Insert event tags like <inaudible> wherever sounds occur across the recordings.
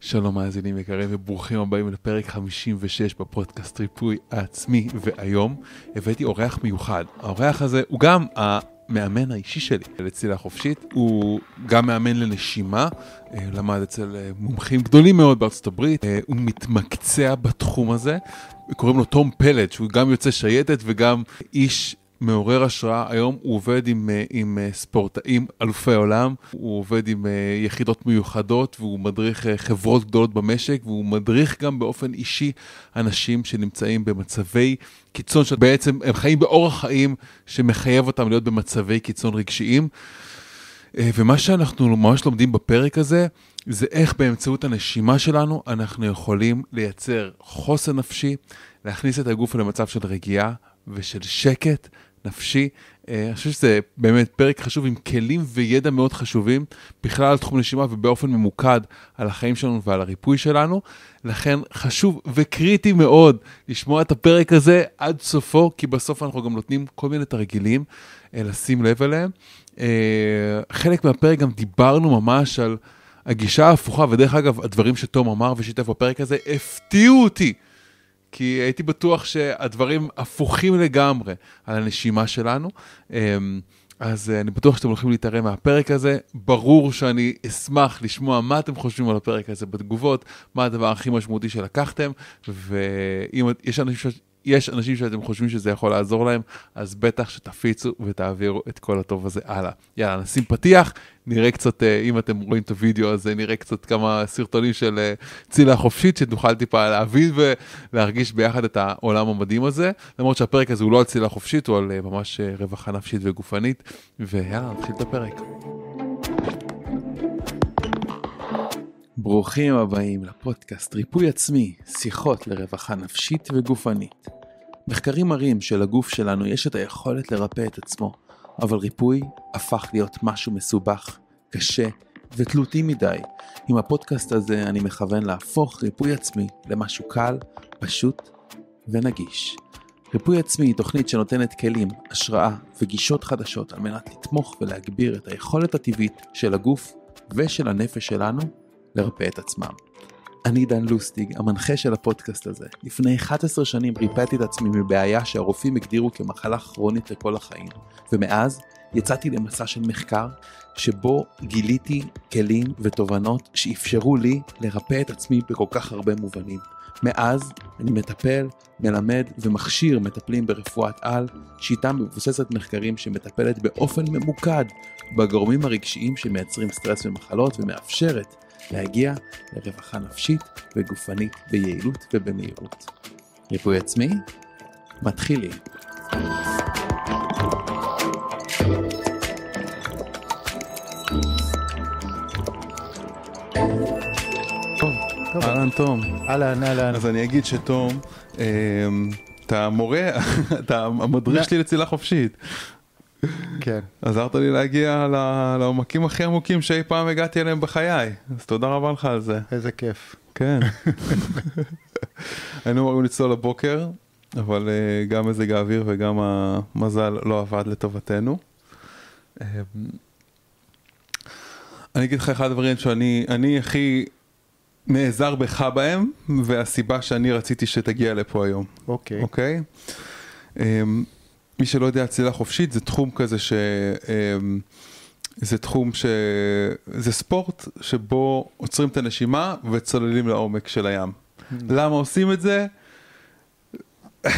שלום מאזינים יקרים וברוכים הבאים לפרק 56 בפודקאסט ריפוי העצמי והיום. הבאתי אורח מיוחד. האורח הזה הוא גם המאמן האישי שלי לצלילה חופשית, הוא גם מאמן לנשימה, אה, למד אצל אה, מומחים גדולים מאוד בארצות הברית, אה, הוא מתמקצע בתחום הזה, קוראים לו תום פלט שהוא גם יוצא שייטת וגם איש מעורר השראה. היום הוא עובד עם, אה, עם אה, ספורטאים אלופי עולם, הוא עובד עם אה, יחידות מיוחדות והוא מדריך חברות גדולות במשק והוא מדריך גם באופן אישי אנשים שנמצאים במצבי קיצון, שבעצם הם חיים באורח חיים שמחייב אותם להיות במצבי קיצון רגשיים. ומה שאנחנו ממש לומדים בפרק הזה, זה איך באמצעות הנשימה שלנו אנחנו יכולים לייצר חוסן נפשי, להכניס את הגוף למצב של רגיעה ושל שקט נפשי. אה, אני חושב שזה באמת פרק חשוב עם כלים וידע מאוד חשובים, בכלל על תחום נשימה ובאופן ממוקד על החיים שלנו ועל הריפוי שלנו. לכן חשוב וקריטי מאוד לשמוע את הפרק הזה עד סופו, כי בסוף אנחנו גם נותנים כל מיני תרגילים אה, לשים לב אליהם. אה, חלק מהפרק גם דיברנו ממש על הגישה ההפוכה, ודרך אגב, הדברים שתום אמר ושיתף בפרק הזה הפתיעו אותי. כי הייתי בטוח שהדברים הפוכים לגמרי על הנשימה שלנו. אמ, אז אה, אני בטוח שאתם הולכים להתערם מהפרק הזה. ברור שאני אשמח לשמוע מה אתם חושבים על הפרק הזה בתגובות, מה הדבר הכי משמעותי שלקחתם, ואם יש אנשים יש אנשים שאתם חושבים שזה יכול לעזור להם, אז בטח שתפיצו ותעבירו את כל הטוב הזה הלאה. יאללה, נשים פתיח, נראה קצת, אה, אם אתם רואים את הוידאו הזה, נראה קצת כמה סרטונים של אה, צילה חופשית, שנוכל טיפה להבין ולהרגיש ביחד את העולם המדהים הזה. למרות שהפרק הזה הוא לא על צילה חופשית, הוא על אה, ממש רווחה נפשית וגופנית. ויאללה, נתחיל את הפרק. ברוכים הבאים לפודקאסט ריפוי עצמי, שיחות לרווחה נפשית וגופנית. מחקרים מראים שלגוף שלנו יש את היכולת לרפא את עצמו, אבל ריפוי הפך להיות משהו מסובך, קשה ותלותי מדי. עם הפודקאסט הזה אני מכוון להפוך ריפוי עצמי למשהו קל, פשוט ונגיש. ריפוי עצמי היא תוכנית שנותנת כלים, השראה וגישות חדשות על מנת לתמוך ולהגביר את היכולת הטבעית של הגוף ושל הנפש שלנו לרפא את עצמם. אני דן לוסטיג, המנחה של הפודקאסט הזה. לפני 11 שנים ריפאתי את עצמי מבעיה שהרופאים הגדירו כמחלה כרונית לכל החיים, ומאז יצאתי למסע של מחקר שבו גיליתי כלים ותובנות שאפשרו לי לרפא את עצמי בכל כך הרבה מובנים. מאז אני מטפל, מלמד ומכשיר מטפלים ברפואת על, שיטה מבוססת מחקרים שמטפלת באופן ממוקד בגורמים הרגשיים שמייצרים סטרס ומחלות ומאפשרת להגיע לרווחה נפשית וגופנית ביעילות ובמהירות. ריפוי עצמי? מתחילים. אהלן תום. אהלן, אהלן. אז אני אגיד שתום, אמ, אתה מורה, <laughs> אתה המדריך שלי לצילה חופשית. כן. עזרת לי להגיע לעומקים הכי עמוקים שאי פעם הגעתי אליהם בחיי, אז תודה רבה לך על זה. איזה כיף. כן. היינו אמורים לצלול לבוקר, אבל אה, גם מזג האוויר וגם המזל לא עבד לטובתנו. אמ, אני אגיד לך אחד הדברים שאני הכי נעזר בך בהם, והסיבה שאני רציתי שתגיע לפה היום. אוקיי. אוקיי? אמ, מי שלא יודע, צלילה חופשית זה תחום כזה ש... אמ, זה תחום ש... זה ספורט שבו עוצרים את הנשימה וצוללים לעומק של הים. Mm. למה עושים את זה? <laughs>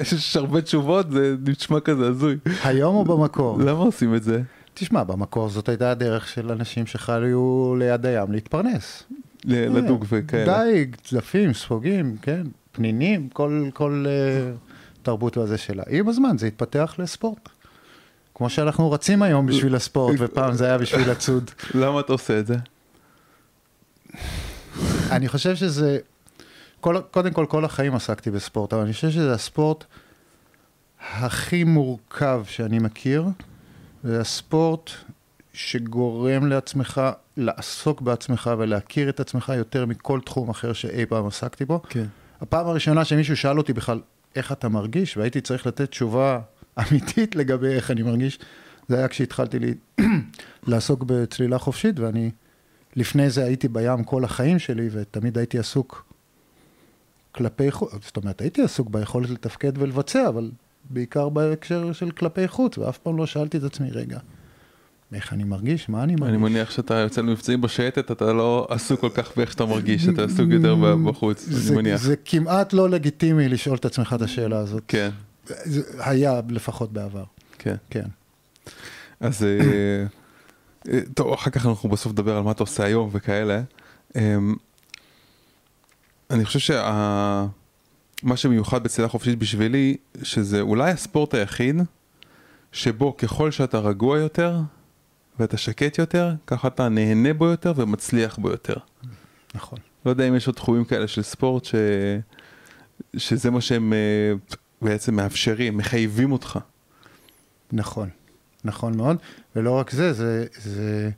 יש הרבה תשובות, זה נשמע כזה הזוי. היום או במקור? למה עושים את זה? תשמע, במקור זאת הייתה הדרך של אנשים שחיו ליד הים להתפרנס. לדוג וכאלה. דייג, צלפים, ספוגים, כן, פנינים, כל, כל uh, תרבות הזה שלה. עם הזמן זה התפתח לספורט. כמו שאנחנו רצים היום בשביל הספורט, ופעם זה היה בשביל לצוד. למה אתה עושה את זה? אני חושב שזה, כל, קודם כל, כל החיים עסקתי בספורט, אבל אני חושב שזה הספורט הכי מורכב שאני מכיר, זה הספורט שגורם לעצמך לעסוק בעצמך ולהכיר את עצמך יותר מכל תחום אחר שאי פעם עסקתי בו. כן. הפעם הראשונה שמישהו שאל אותי בכלל איך אתה מרגיש, והייתי צריך לתת תשובה אמיתית לגבי איך אני מרגיש, זה היה כשהתחלתי לי <clears throat> לעסוק בצלילה חופשית, ואני לפני זה הייתי בים כל החיים שלי, ותמיד הייתי עסוק כלפי חוץ, זאת אומרת, הייתי עסוק ביכולת לתפקד ולבצע, אבל בעיקר בהקשר של כלפי חוץ, ואף פעם לא שאלתי את עצמי, רגע, איך אני מרגיש? מה אני מרגיש? אני מניח שאתה יוצא למבצעים בשייטת, אתה לא עסוק כל כך באיך שאתה מרגיש, אתה עסוק יותר בחוץ, זה, אני מניח. זה כמעט לא לגיטימי לשאול את עצמך את השאלה הזאת. כן. זה היה לפחות בעבר. כן. כן. אז אה, אה, טוב, אחר כך אנחנו בסוף נדבר על מה אתה עושה היום וכאלה. אמ, אני חושב שמה שמיוחד בצלילה חופשית בשבילי, שזה אולי הספורט היחיד, שבו ככל שאתה רגוע יותר ואתה שקט יותר, ככה אתה נהנה בו יותר ומצליח בו יותר. נכון. לא יודע אם יש עוד תחומים כאלה של ספורט ש... שזה מה שהם אה, בעצם מאפשרים, מחייבים אותך. נכון, נכון מאוד. ולא רק זה, זה, זה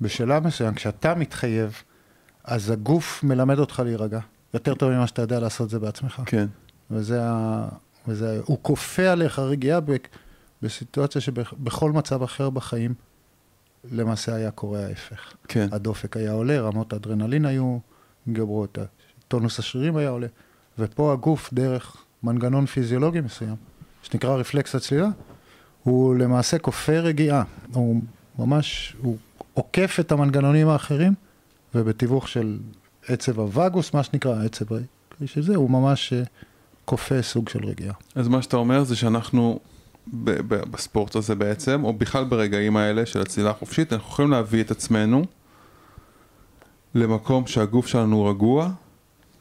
בשלב מסוים, כשאתה מתחייב, אז הגוף מלמד אותך להירגע. יותר טוב ממה שאתה יודע לעשות זה בעצמך. כן. וזה ה... וזה... הוא כופה עליך רגיעה ב... בסיטואציה שבכל מצב אחר בחיים, למעשה היה קורה ההפך. כן. הדופק היה עולה, רמות האדרנלין היו מתגברות, טונוס השרירים היה עולה, ופה הגוף, דרך מנגנון פיזיולוגי מסוים, שנקרא רפלקס הצלילה, הוא למעשה כופה רגיעה. הוא ממש, הוא עוקף את המנגנונים האחרים, ובתיווך של עצב הווגוס, מה שנקרא, העצב של זה, הוא ממש אה, כופה סוג של רגיעה. אז מה שאתה אומר זה שאנחנו ב- ב- בספורט הזה בעצם, או בכלל ברגעים האלה של הצלילה החופשית, אנחנו יכולים להביא את עצמנו למקום שהגוף שלנו רגוע,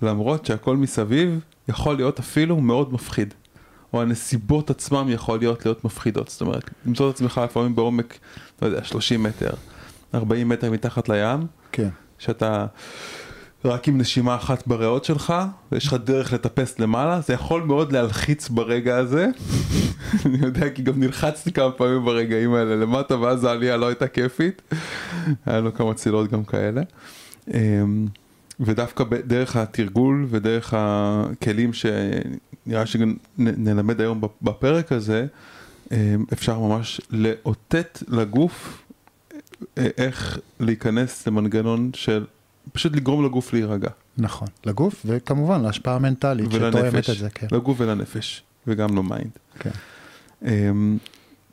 למרות שהכל מסביב יכול להיות אפילו מאוד מפחיד. או הנסיבות עצמם יכול להיות להיות מפחידות. זאת אומרת, למצוא את עצמך לפעמים בעומק, לא יודע, 30 מטר, 40 מטר מתחת לים, כן. שאתה רק עם נשימה אחת בריאות שלך, ויש לך דרך לטפס למעלה, זה יכול מאוד להלחיץ ברגע הזה. <laughs> אני יודע כי גם נלחצתי כמה פעמים ברגעים האלה למטה, ואז העלייה לא הייתה כיפית. היה לו כמה צלילות גם כאלה. אמ, ודווקא דרך התרגול ודרך הכלים שנראה שגם נלמד היום בפרק הזה, אמ, אפשר ממש לאותת לגוף אה, איך להיכנס למנגנון של פשוט לגרום לגוף להירגע. נכון, לגוף וכמובן להשפעה המנטלית שתואמת את זה, כן. לגוף ולנפש, וגם ל mind. כן. אמ,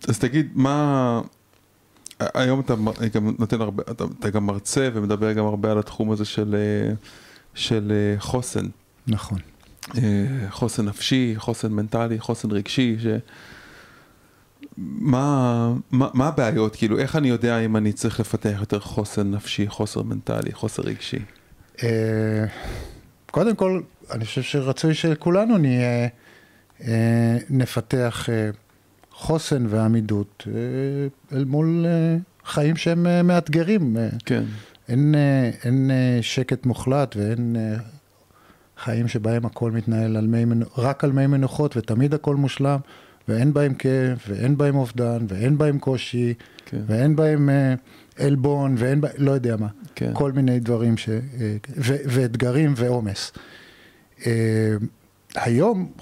אז תגיד, מה... היום אתה גם נותן הרבה, אתה, אתה גם מרצה ומדבר גם הרבה על התחום הזה של, של חוסן. נכון. חוסן נפשי, חוסן מנטלי, חוסן רגשי, ש... מה, מה, מה הבעיות, כאילו, איך אני יודע אם אני צריך לפתח יותר חוסן נפשי, חוסר מנטלי, חוסר רגשי? קודם כל, אני חושב שרצוי שכולנו נהיה, נפתח חוסן ועמידות אל מול חיים שהם מאתגרים. כן. אין, אין שקט מוחלט ואין חיים שבהם הכל מתנהל על מי, רק על מי מנוחות ותמיד הכל מושלם. ואין בהם כאב, ואין בהם אובדן, ואין בהם קושי, כן. ואין בהם עלבון, ואין בהם, לא יודע מה. כן. כל מיני דברים, ש, ו, ואתגרים ועומס. היום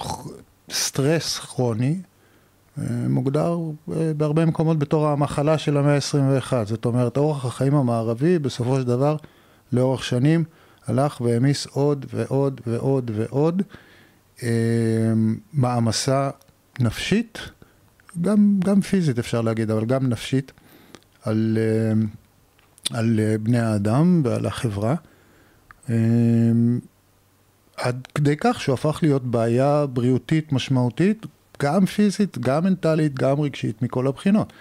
סטרס כרוני מוגדר בהרבה מקומות בתור המחלה של המאה ה-21. זאת אומרת, אורח החיים המערבי בסופו של דבר, לאורך שנים, הלך והעמיס עוד ועוד ועוד ועוד מעמסה נפשית, גם, גם פיזית אפשר להגיד, אבל גם נפשית, על, על בני האדם ועל החברה, עד כדי כך שהוא הפך להיות בעיה בריאותית משמעותית, גם פיזית, גם מנטלית, גם רגשית, מכל הבחינות.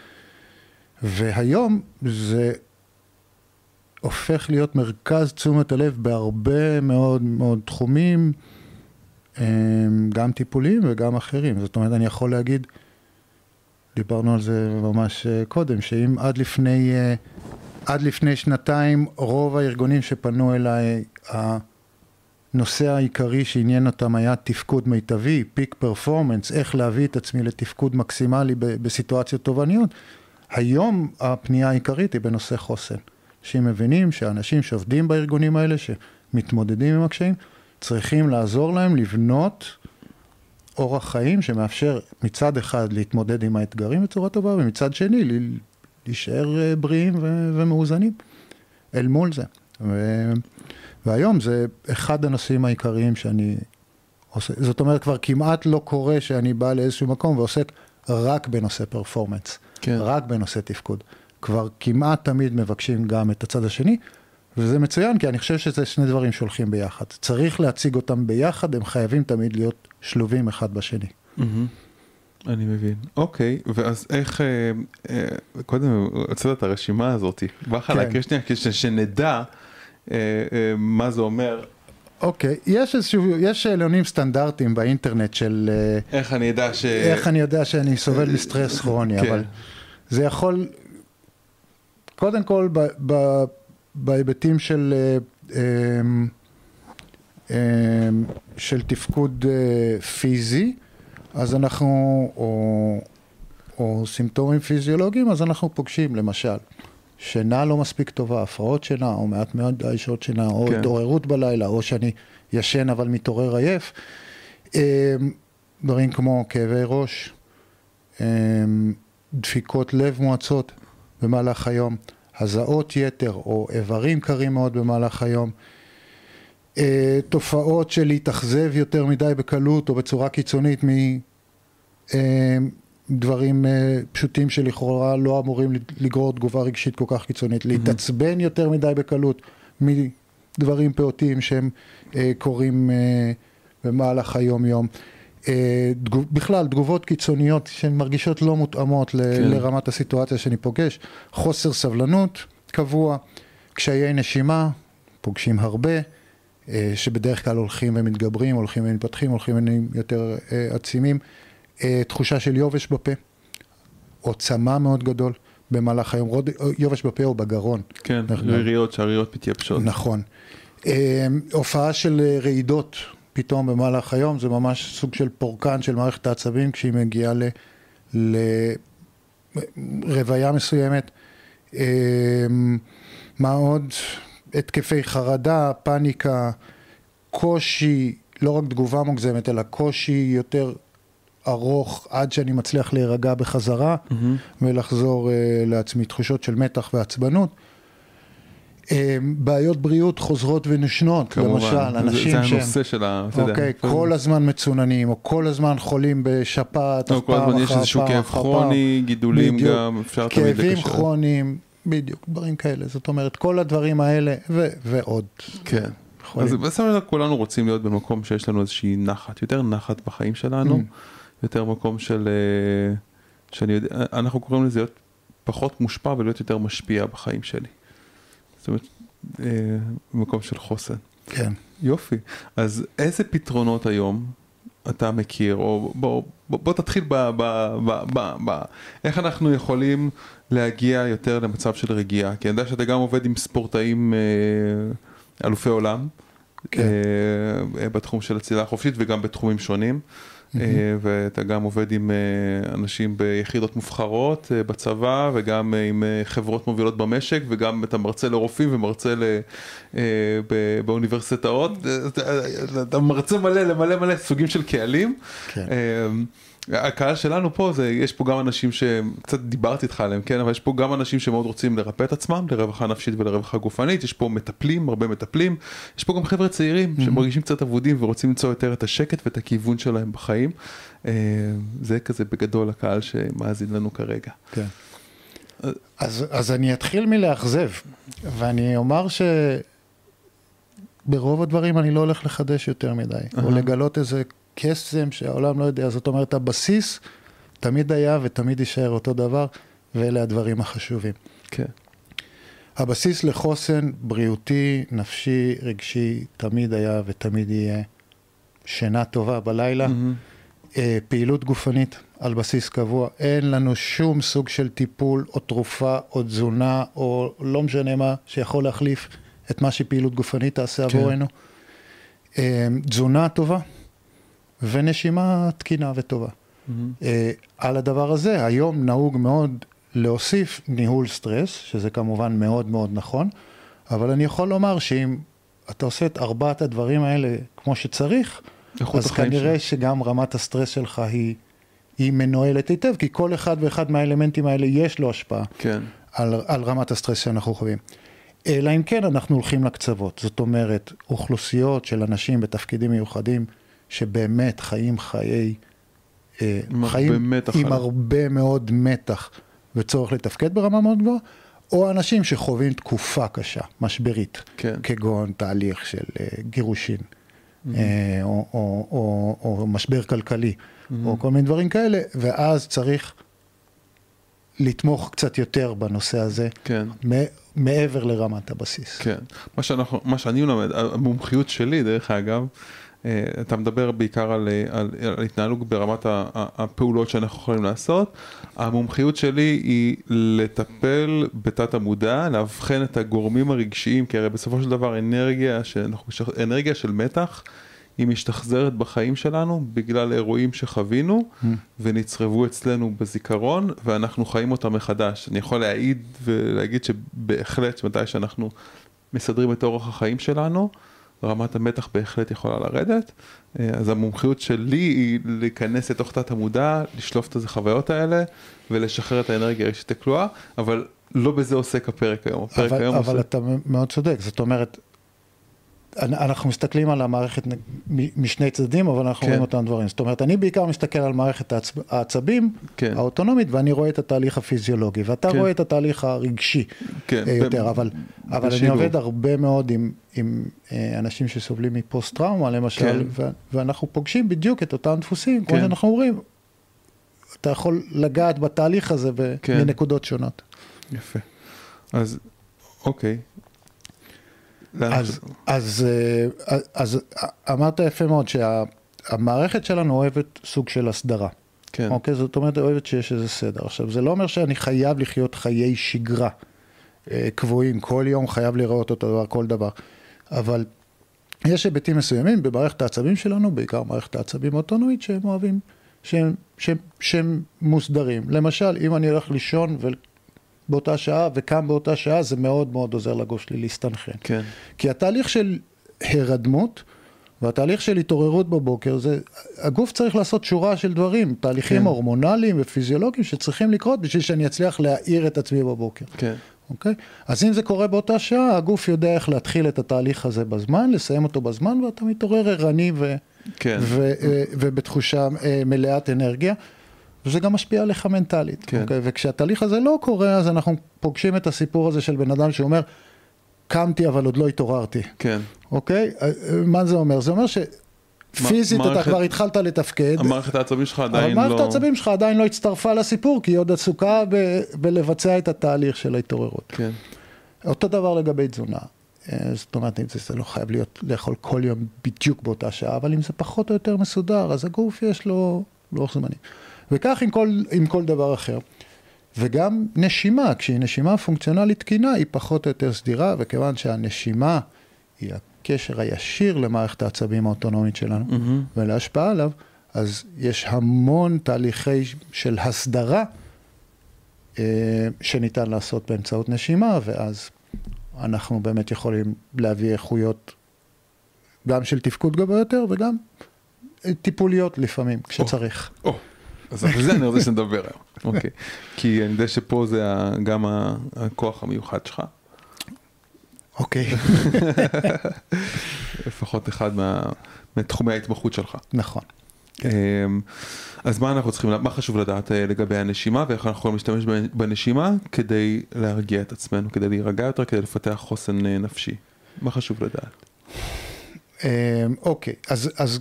והיום זה הופך להיות מרכז תשומת הלב בהרבה מאוד מאוד תחומים, גם טיפוליים וגם אחרים. זאת אומרת, אני יכול להגיד, דיברנו על זה ממש קודם, שאם עד לפני, עד לפני שנתיים רוב הארגונים שפנו אליי, הנושא העיקרי שעניין אותם היה תפקוד מיטבי, פיק פרפורמנס, איך להביא את עצמי לתפקוד מקסימלי בסיטואציות תובעניות. היום הפנייה העיקרית היא בנושא חוסן. אנשים מבינים שאנשים שעובדים בארגונים האלה, שמתמודדים עם הקשיים, צריכים לעזור להם לבנות אורח חיים שמאפשר מצד אחד להתמודד עם האתגרים בצורה טובה, ומצד שני להישאר בריאים ומאוזנים. אל מול זה. ו... והיום זה אחד הנושאים העיקריים שאני עושה. זאת אומרת, כבר כמעט לא קורה שאני בא לאיזשהו מקום ועוסק רק בנושא פרפורמנס, כן. רק בנושא תפקוד. כבר כמעט תמיד מבקשים גם את הצד השני, וזה מצוין, כי אני חושב שזה שני דברים שהולכים ביחד. צריך להציג אותם ביחד, הם חייבים תמיד להיות שלובים אחד בשני. אני מבין. אוקיי, ואז איך, אה, אה, קודם הוצאת את הרשימה הזאת, בא לך כן. להקריא שנייה, שנדע אה, מה זה אומר, אוקיי, יש איזשהו, יש שאלונים סטנדרטיים באינטרנט של איך אני אדע ש... איך אני יודע שאני סובל מסטרס כרוני, כן. אבל זה יכול, קודם כל ב, ב, בהיבטים של, אה, אמ, אמ, של תפקוד אה, פיזי, אז אנחנו, או, או סימפטומים פיזיולוגיים, אז אנחנו פוגשים למשל שינה לא מספיק טובה, הפרעות שינה, או מעט מאוד שעות שינה, או כן. התעוררות בלילה, או שאני ישן אבל מתעורר עייף. אמ, דברים כמו כאבי ראש, דפיקות לב מואצות במהלך היום, הזעות יתר או איברים קרים מאוד במהלך היום, אה, תופעות של להתאכזב יותר מדי בקלות או בצורה קיצונית מדברים אה, פשוטים שלכאורה לא אמורים לגרור תגובה רגשית כל כך קיצונית, להתעצבן יותר מדי בקלות מדברים פעוטים שהם אה, קורים אה, במהלך היום-יום. אה, תגוב, בכלל, תגובות קיצוניות שהן מרגישות לא מותאמות ל, כן. לרמת הסיטואציה שאני פוגש, חוסר סבלנות קבוע, קשיי נשימה, פוגשים הרבה, אה, שבדרך כלל הולכים ומתגברים, הולכים ומתפתחים, הולכים ונהיים יותר אה, עצימים, אה, תחושה של יובש בפה, או צמא מאוד גדול במהלך היום, רוד- יובש בפה או בגרון. כן, נכון. ריריות, שהריריות מתייבשות. נכון. אה, הופעה של אה, רעידות פתאום במהלך היום, זה ממש סוג של פורקן של מערכת העצבים כשהיא מגיעה ל- לרוויה מסוימת. אה, מה עוד? התקפי חרדה, פאניקה, קושי, לא רק תגובה מוגזמת, אלא קושי יותר ארוך עד שאני מצליח להירגע בחזרה מהמם. ולחזור uh, לעצמי, תחושות של מתח ועצבנות. Uh, בעיות בריאות חוזרות ונשנות, כמובן, למשל, זה- אנשים זה שהם, הנושא של ה... אוקיי, כל הזמן מצוננים, או כל הזמן חולים בשפעת, אז כל הזמן יש איזשהו כאב. כרוני, גידולים בדיוק. גם, אפשר תמיד כאבים לקשר. כרוניים, בדיוק, דברים כאלה. זאת אומרת, כל הדברים האלה, ו- ועוד. כן. יכולים. אז דבר כולנו רוצים להיות במקום שיש לנו איזושהי נחת, יותר נחת בחיים שלנו, Mm. יותר מקום של, אה, שאני יודע, אנחנו קוראים לזה להיות פחות מושפע ולהיות יותר משפיע בחיים שלי. זאת אומרת, אה, מקום של חוסן. כן. יופי. אז איזה פתרונות היום אתה מכיר, או בוא, בוא, בוא תתחיל ב, ב, ב, ב, ב... איך אנחנו יכולים להגיע יותר למצב של רגיעה? כי אני יודע שאתה גם עובד עם ספורטאים אה, אלופי עולם, כן. אה, בתחום של הצלילה החופשית וגם בתחומים שונים. אה, ואתה גם עובד עם אה, אנשים ביחידות מובחרות אה, בצבא וגם עם חברות מובילות במשק וגם אתה מרצה לרופאים ומרצה באוניברסיטאות, אתה- אתה מרצה מלא למלא מלא סוגים של קהלים. הקהל שלנו פה זה יש פה גם אנשים שקצת דיברתי איתך עליהם כן אבל יש פה גם אנשים שמאוד רוצים לרפא את עצמם לרווחה נפשית ולרווחה גופנית יש פה מטפלים הרבה מטפלים יש פה גם חבר'ה צעירים שמרגישים קצת אבודים ורוצים למצוא יותר את השקט ואת הכיוון שלהם בחיים אה, זה כזה בגדול הקהל שמאזין לנו כרגע. כן. אז, אז אני אתחיל מלאכזב, ואני אומר שברוב הדברים אני לא הולך לחדש יותר מדי, או אהה. לגלות איזה קסם שהעולם לא יודע, זאת אומרת הבסיס תמיד היה ותמיד יישאר אותו דבר, ואלה הדברים החשובים. כן. הבסיס לחוסן בריאותי, נפשי, רגשי, תמיד היה ותמיד יהיה שינה טובה בלילה. אה, פעילות גופנית על בסיס קבוע, אין לנו שום סוג של טיפול או תרופה או תזונה או לא משנה מה שיכול להחליף את מה שפעילות גופנית תעשה כן. עבורנו. אה, תזונה טובה ונשימה תקינה וטובה. מהמם. אה, על הדבר הזה, היום נהוג מאוד להוסיף ניהול סטרס, שזה כמובן מאוד מאוד נכון, אבל אני יכול לומר שאם אתה עושה את ארבעת הדברים האלה כמו שצריך, אז כנראה שלך. שגם רמת הסטרס שלך היא, היא מנוהלת היטב, כי כל אחד ואחד מהאלמנטים האלה יש לו השפעה כן. על, על רמת הסטרס שאנחנו חווים. אלא אם כן אנחנו הולכים לקצוות. זאת אומרת, אוכלוסיות של אנשים בתפקידים מיוחדים, שבאמת חיים חיי... אה, חיים עם. הרבה מאוד מתח וצורך לתפקד ברמה מאוד גבוהה, או אנשים שחווים תקופה קשה, משברית, כן. כגון תהליך של אה, גירושין, אה, או, או, או, או משבר כלכלי, או כל מיני דברים כאלה, ואז צריך לתמוך קצת יותר בנושא הזה, כן. מעבר לרמת הבסיס. כן, מה, שאנחנו, מה שאני מלמד, המומחיות שלי דרך אגב, אתה מדבר בעיקר על, אה, על, על התנהלות ברמת הפעולות שאנחנו יכולים לעשות, המומחיות שלי היא לטפל בתת המודע, לאבחן את הגורמים הרגשיים, כי הרי בסופו של דבר אנרגיה, שאנחנו, אנרגיה של מתח, היא משתחזרת בחיים שלנו בגלל אירועים שחווינו ונצרבו אצלנו בזיכרון ואנחנו חיים אותם מחדש. אני יכול להעיד ולהגיד שבהחלט שמתי שאנחנו מסדרים את אורח החיים שלנו, רמת המתח בהחלט יכולה לרדת. אה, אז המומחיות שלי היא להיכנס לתוך תת המודע, לשלוף את החוויות האלה ולשחרר את האנרגיה הרגשית הכלואה, אבל לא בזה עוסק הפרק היום. הפרק אבל, היום אבל עוסק... אתה מאוד צודק, זאת אומרת, אנחנו מסתכלים על המערכת משני צדדים, אבל אנחנו כן. רואים אותם דברים. זאת אומרת, אני בעיקר מסתכל על מערכת העצב, העצבים כן. האוטונומית, ואני רואה את התהליך הפיזיולוגי, ואתה כן. רואה את התהליך הרגשי כן, אה, ב- יותר, אבל, אבל אני. עובד הרבה מאוד עם, עם אה, אנשים שסובלים מפוסט טראומה, למשל, כן. ו- ואנחנו פוגשים בדיוק את אותם דפוסים, כמו כן. שאנחנו אומרים, אתה יכול לגעת בתהליך הזה ב- כן. מנקודות שונות. יפה. אז אוקיי. אז, אז, אה, אז אמרת יפה מאוד שהמערכת שלנו אוהבת סוג של הסדרה. כן. אוקיי? זאת אומרת, אוהבת שיש איזה סדר. עכשיו, זה לא אומר שאני חייב לחיות חיי שגרה אה, קבועים, כל יום חייב לראות אותו דבר, כל דבר. אבל יש היבטים מסוימים במערכת העצבים שלנו, בעיקר מערכת העצבים האוטונומית, שהם אוהבים, שהם, שהם, שהם מוסדרים. למשל, אם אני הולך לישון ו... באותה שעה וקם באותה שעה, זה מאוד מאוד עוזר לגוף שלי להסתנכרן. כן. כי התהליך של הרדמות והתהליך של התעוררות בבוקר, זה, הגוף צריך לעשות שורה של דברים, תהליכים כן. הורמונליים ופיזיולוגיים שצריכים לקרות בשביל שאני אצליח להעיר את עצמי בבוקר, כן. אוקיי? אז אם זה קורה באותה שעה, הגוף יודע איך להתחיל את התהליך הזה בזמן, לסיים אותו בזמן, ואתה מתעורר ערני ו, כן. ו, אה, ובתחושה אה, מלאת אנרגיה. וזה גם משפיע עליך מנטלית, כן. אוקיי? וכשהתהליך הזה לא קורה, אז אנחנו פוגשים את הסיפור הזה של בן אדם שאומר, קמתי אבל עוד לא התעוררתי. כן. אוקיי? אה, מה זה אומר? זה אומר שפיזית אתה מערכת- כבר התחלת לתפקד, המערכת העצבים שלך עדיין לא... העצבים שלך עדיין לא הצטרפה לסיפור, כי היא עוד עסוקה ב- בלבצע את התהליך של ההתעוררות. כן. אותו דבר לגבי תזונה. אה, זאת אומרת, אם זה, זה לא חייב להיות לאכול כל יום בדיוק באותה שעה, אבל אם זה פחות או יותר מסודר, אז הגוף יש לו לוח זמנים. וכך עם כל, עם כל דבר אחר. וגם נשימה, כשהיא נשימה פונקציונלית תקינה, היא פחות או יותר סדירה, וכיוון שהנשימה היא הקשר הישיר למערכת העצבים האוטונומית שלנו, מהמם. ולהשפעה עליו, אז יש המון תהליכי של הסדרה אה, שניתן לעשות באמצעות נשימה, ואז אנחנו באמת יכולים להביא איכויות גם של תפקוד גבוה יותר וגם טיפוליות לפעמים, כשצריך. או, אז על זה אני רוצה שנדבר היום. <laughs> אוקיי. כי אני יודע שפה זה גם הכוח המיוחד שלך. אוקיי, <laughs> לפחות אחד מה- מתחומי ההתמחות שלך. נכון. אמ, אז מה אנחנו צריכים, מה חשוב לדעת אה, לגבי הנשימה ואיך אנחנו יכולים להשתמש בנשימה כדי להרגיע את עצמנו, כדי להירגע יותר, כדי לפתח חוסן אה, נפשי. מה חשוב לדעת? אה, אוקיי, אז, אז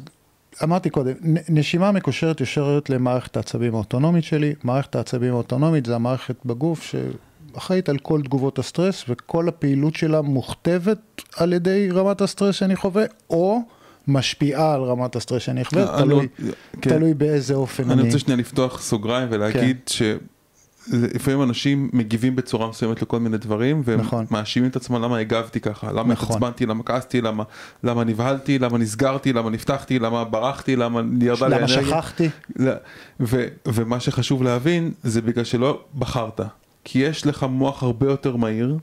אמרתי קודם, נשימה מקושרת ישרת למערכת העצבים האוטונומית שלי. מערכת העצבים האוטונומית זה המערכת בגוף שאחראית על כל תגובות הסטרס, וכל הפעילות שלה מוכתבת על ידי רמת הסטרס שאני חווה, או משפיעה על רמת הסטרס שאני אחווה, אה, תלוי, לא, כן. תלוי באיזה אופן אני אני... רוצה שנייה לפתוח סוגריים ולהגיד כן. שלפעמים אנשים מגיבים בצורה מסוימת לכל מיני דברים והם נכון. מאשימים את עצמם למה הגבתי ככה, למה נכון. התעצבנתי, למה כעסתי, למה, למה נבהלתי, למה נסגרתי, למה נפתחתי, למה ברחתי, למה ירדה לי למה האנרגיה. שכחתי? ו, ומה שחשוב להבין זה בגלל שלא בחרת, כי יש לך מוח הרבה יותר מהיר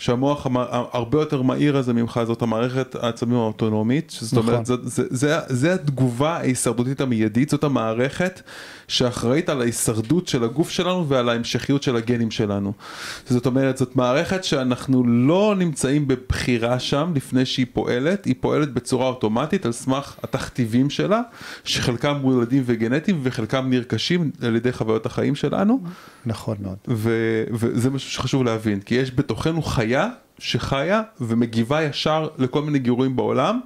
שהמוח המ- הרבה יותר מהיר הזה ממך זאת המערכת העצבים האוטונומית, זאת נכון. אומרת, זה, זה, זה, זה התגובה ההישרדותית המיידית, זאת המערכת שאחראית על ההישרדות של הגוף שלנו ועל ההמשכיות של הגנים שלנו. זאת אומרת, זאת מערכת שאנחנו לא נמצאים בבחירה שם לפני שהיא פועלת, היא פועלת בצורה אוטומטית על סמך התכתיבים שלה, שחלקם מולדים וגנטיים וחלקם נרכשים על ידי חוויות החיים שלנו. נכון מאוד. וזה משהו שחשוב להבין, כי יש בתוכנו חיה שחיה ומגיבה ישר לכל מיני גירויים בעולם,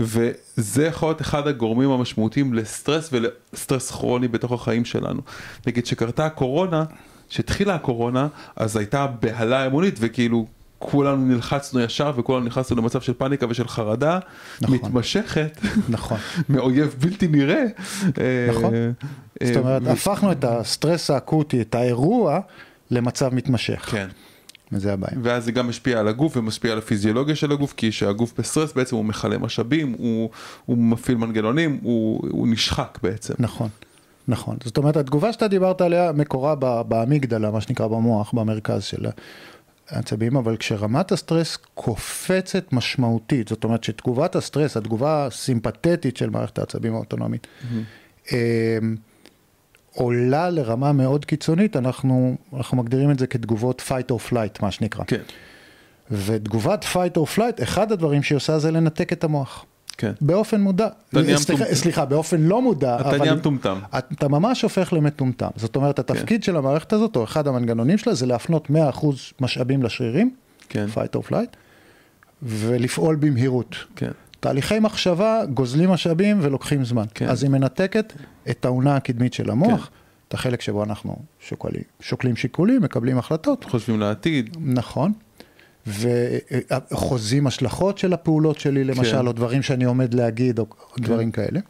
וזה יכול להיות אחד הגורמים המשמעותיים לסטרס ולסטרס כרוני בתוך החיים שלנו. נגיד שקרתה הקורונה, כשהתחילה הקורונה, אז הייתה בהלה המונית וכאילו כולנו נלחצנו ישר וכולנו נכנסנו למצב של פאניקה ושל חרדה נכון. מתמשכת נכון. <laughs> מאויב בלתי נראה. נכון. אה, זאת אה, אומרת, ו- הפכנו את הסטרס האקוטי, את האירוע, למצב מתמשך. כן. וזה הבעיה. ואז זה גם משפיע על הגוף ומשפיע על הפיזיולוגיה של הגוף, כי כשהגוף בסטרס בעצם הוא מכלה משאבים, הוא, הוא מפעיל מנגנונים, הוא, הוא נשחק בעצם. נכון, נכון. זאת אומרת, התגובה שאתה דיברת עליה מקורה באמיגדלה, מה שנקרא במוח, במרכז של העצבים, אבל כשרמת הסטרס קופצת משמעותית, זאת אומרת שתגובת הסטרס, התגובה הסימפתטית של מערכת העצבים האוטונומית, אמ, עולה לרמה מאוד קיצונית, אנחנו, אנחנו מגדירים את זה כתגובות fight or flight, מה שנקרא. כן, ותגובת fight or flight, אחד הדברים שהיא עושה זה לנתק את המוח. כן. באופן מודע. סליחה. סליחה, באופן לא מודע. אתה אבל נהיה מטומטם. אתה ממש הופך למטומטם. זאת אומרת, התפקיד של המערכת הזאת, או אחד המנגנונים שלה, זה להפנות 100% משאבים לשרירים, כן, fight or flight, ולפעול במהירות. כן, תהליכי מחשבה גוזלים משאבים ולוקחים זמן. כן. אז היא מנתקת את האונה הקדמית של המוח, את החלק שבו אנחנו שוקלים, שוקלים שיקולים, מקבלים החלטות. חושבים לעתיד, נכון. וחוזים השלכות של הפעולות שלי, למשל, כן. או דברים שאני עומד להגיד, או דברים כאלה.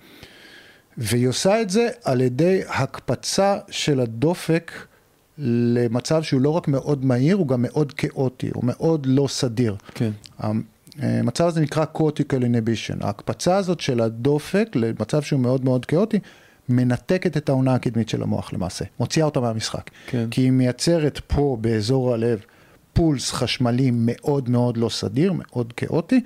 והיא עושה את זה על ידי הקפצה של הדופק למצב שהוא לא רק מאוד מהיר, הוא גם מאוד כאוטי, הוא מאוד לא סדיר. כן, המצב הזה נקרא cortical inhibition. ההקפצה הזאת של הדופק למצב שהוא מאוד מאוד כאוטי, מנתקת את העונה הקדמית של המוח למעשה, מוציאה אותה מהמשחק. כן. כי היא מייצרת פה באזור הלב פולס חשמלי מאוד מאוד לא סדיר, מאוד כאוטי,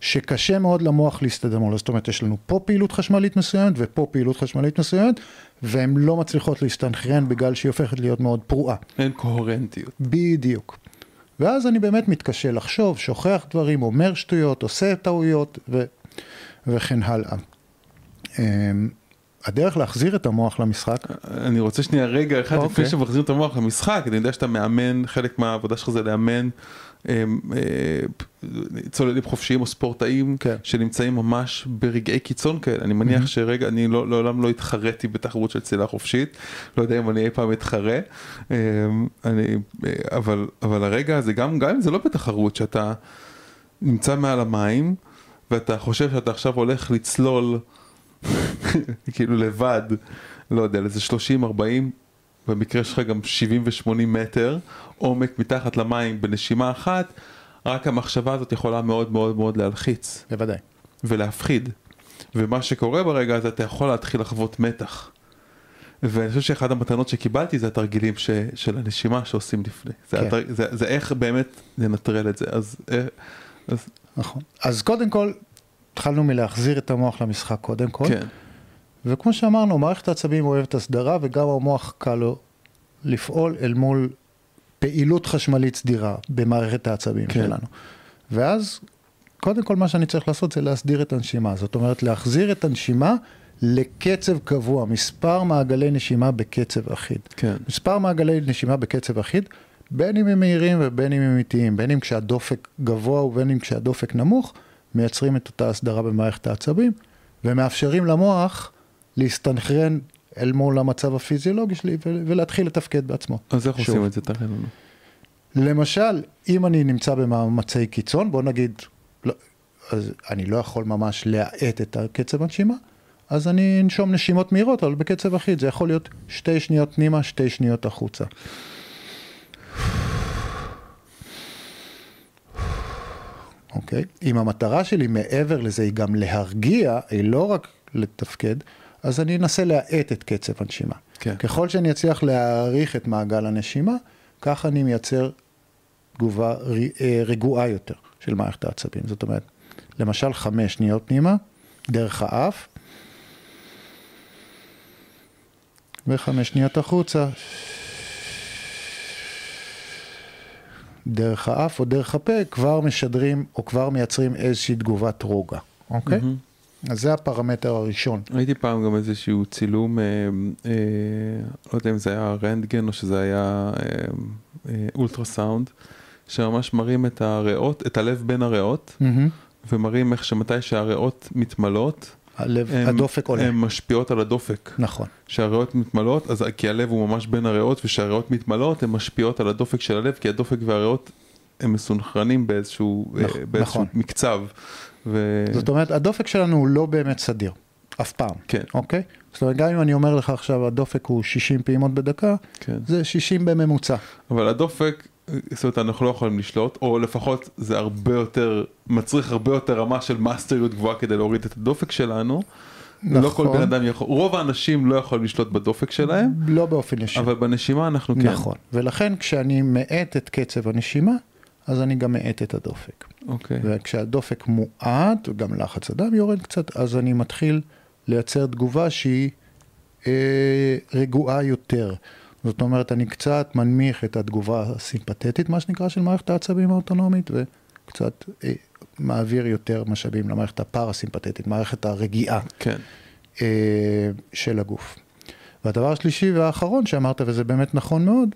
שקשה מאוד למוח להסתדר מולו. זאת אומרת, יש לנו פה פעילות חשמלית מסוימת ופה פעילות חשמלית מסוימת, והן לא מצליחות להסתנכרן בגלל שהיא הופכת להיות מאוד פרועה. אין קוהרנטיות. בדיוק. ואז אני באמת מתקשה לחשוב, שוכח דברים, אומר שטויות, עושה טעויות ו... וכן הלאה. אמ, הדרך להחזיר את המוח למשחק, אני רוצה שנייה רגע אחד אוקיי. לפני שמחזירים את המוח למשחק, אני יודע שאתה מאמן, חלק מהעבודה שלך זה לאמן צוללים חופשיים או ספורטאים כן. שנמצאים ממש ברגעי קיצון כאלה. אני מניח שרגע, אני לא- לעולם לא התחרתי בתחרות של צלילה חופשית, לא יודע אם אני אי פעם אתחרה, אמ, אני, אה, אבל, אבל הרגע הזה, גם, גם אם זה לא בתחרות, שאתה נמצא מעל המים ואתה חושב שאתה עכשיו הולך לצלול <laughs> כאילו לבד, לא יודע, לאיזה 30-40, במקרה שלך גם 70 ו-80 מטר, עומק מתחת למים בנשימה אחת, רק המחשבה הזאת יכולה מאוד מאוד מאוד להלחיץ בוודאי. ולהפחיד. ומה שקורה ברגע הזה, אתה יכול להתחיל לחוות מתח. ואני חושב שאחת המתנות שקיבלתי זה התרגילים ש, של הנשימה שעושים לפני. זה, כן. התר, זה, זה איך באמת לנטרל את זה. אז, אה, אז נכון. אז קודם כל, התחלנו מלהחזיר את המוח למשחק קודם כל. כן, וכמו שאמרנו, מערכת העצבים אוהבת הסדרה, וגם המוח קל לו לפעול אל מול פעילות חשמלית סדירה במערכת העצבים כן. שלנו. ואז, קודם כל מה שאני צריך לעשות זה להסדיר את הנשימה. זאת אומרת, להחזיר את הנשימה לקצב קבוע, מספר מעגלי נשימה בקצב אחיד. כן, מספר מעגלי נשימה בקצב אחיד, בין אם הם מהירים ובין אם הם איטיים, בין אם כשהדופק גבוה ובין אם כשהדופק נמוך, מייצרים את אותה הסדרה במערכת העצבים, ומאפשרים למוח להסתנכרן אל מול המצב הפיזיולוגי שלי ולהתחיל לתפקד בעצמו. אז איך שוב. עושים את זה? תראה לנו. למשל, אם אני נמצא במאמצי קיצון, בוא נגיד, לא, אז אני לא יכול ממש להאט את הקצב הנשימה, אז אני אנשום נשימות מהירות, אבל בקצב אחיד, זה יכול להיות שתי שניות פנימה, שתי שניות החוצה. אוקיי? אם המטרה שלי מעבר לזה היא גם להרגיע, היא לא רק לתפקד, אז אני אנסה להאט את קצב הנשימה. כן. ככל שאני אצליח להאריך את מעגל הנשימה, כך אני מייצר תגובה אה, רגועה יותר של מערכת העצבים. זאת אומרת, למשל חמש שניות פנימה, דרך האף, וחמש שניות החוצה, דרך האף או דרך הפה, כבר משדרים או כבר מייצרים איזושהי תגובת רוגע, אוקיי? Mm-hmm. אז זה הפרמטר הראשון. ראיתי פעם גם איזשהו צילום, אה, אה, לא יודע אם זה היה רנטגן או שזה היה אה, אה, אולטרסאונד, שממש מראים את הריאות, את הלב בין הריאות, mm-hmm. ומראים איך שמתי שהריאות מתמלאות, הלב, הם, הדופק עולה. הן משפיעות על הדופק. נכון. כשהריאות מתמלאות, אז כי הלב הוא ממש בין הריאות, וכשהריאות מתמלאות, הן משפיעות על הדופק של הלב, כי הדופק והריאות הם מסונכרנים באיזשהו, נכ, באיזשהו נכון. מקצב. ו... זאת אומרת, הדופק שלנו הוא לא באמת סדיר, אף פעם. כן. אוקיי? זאת אומרת, גם אם אני אומר לך עכשיו, הדופק הוא 60 פעימות בדקה, כן. זה 60 בממוצע. אבל הדופק, זאת אומרת, אנחנו לא יכולים לשלוט, או לפחות זה הרבה יותר, מצריך הרבה יותר רמה של מאסטריות גבוהה כדי להוריד את הדופק שלנו. נכון. לא כל בן אדם יכול, רוב האנשים לא יכולים לשלוט בדופק שלהם. לא באופן ישיר. אבל בנשימה אנחנו כן. נכון, ולכן כשאני מאט את קצב הנשימה, אז אני גם מאט את הדופק. אוקיי. וכשהדופק מועט, וגם לחץ הדם יורד קצת, אז אני מתחיל לייצר תגובה שהיא אה, רגועה יותר. זאת אומרת, אני קצת מנמיך את התגובה הסימפתטית, מה שנקרא, של מערכת העצבים האוטונומית, וקצת אה, מעביר יותר משאבים למערכת הפרסימפתטית, מערכת הרגיעה כן. אה, של הגוף. והדבר השלישי והאחרון שאמרת, וזה באמת נכון מאוד,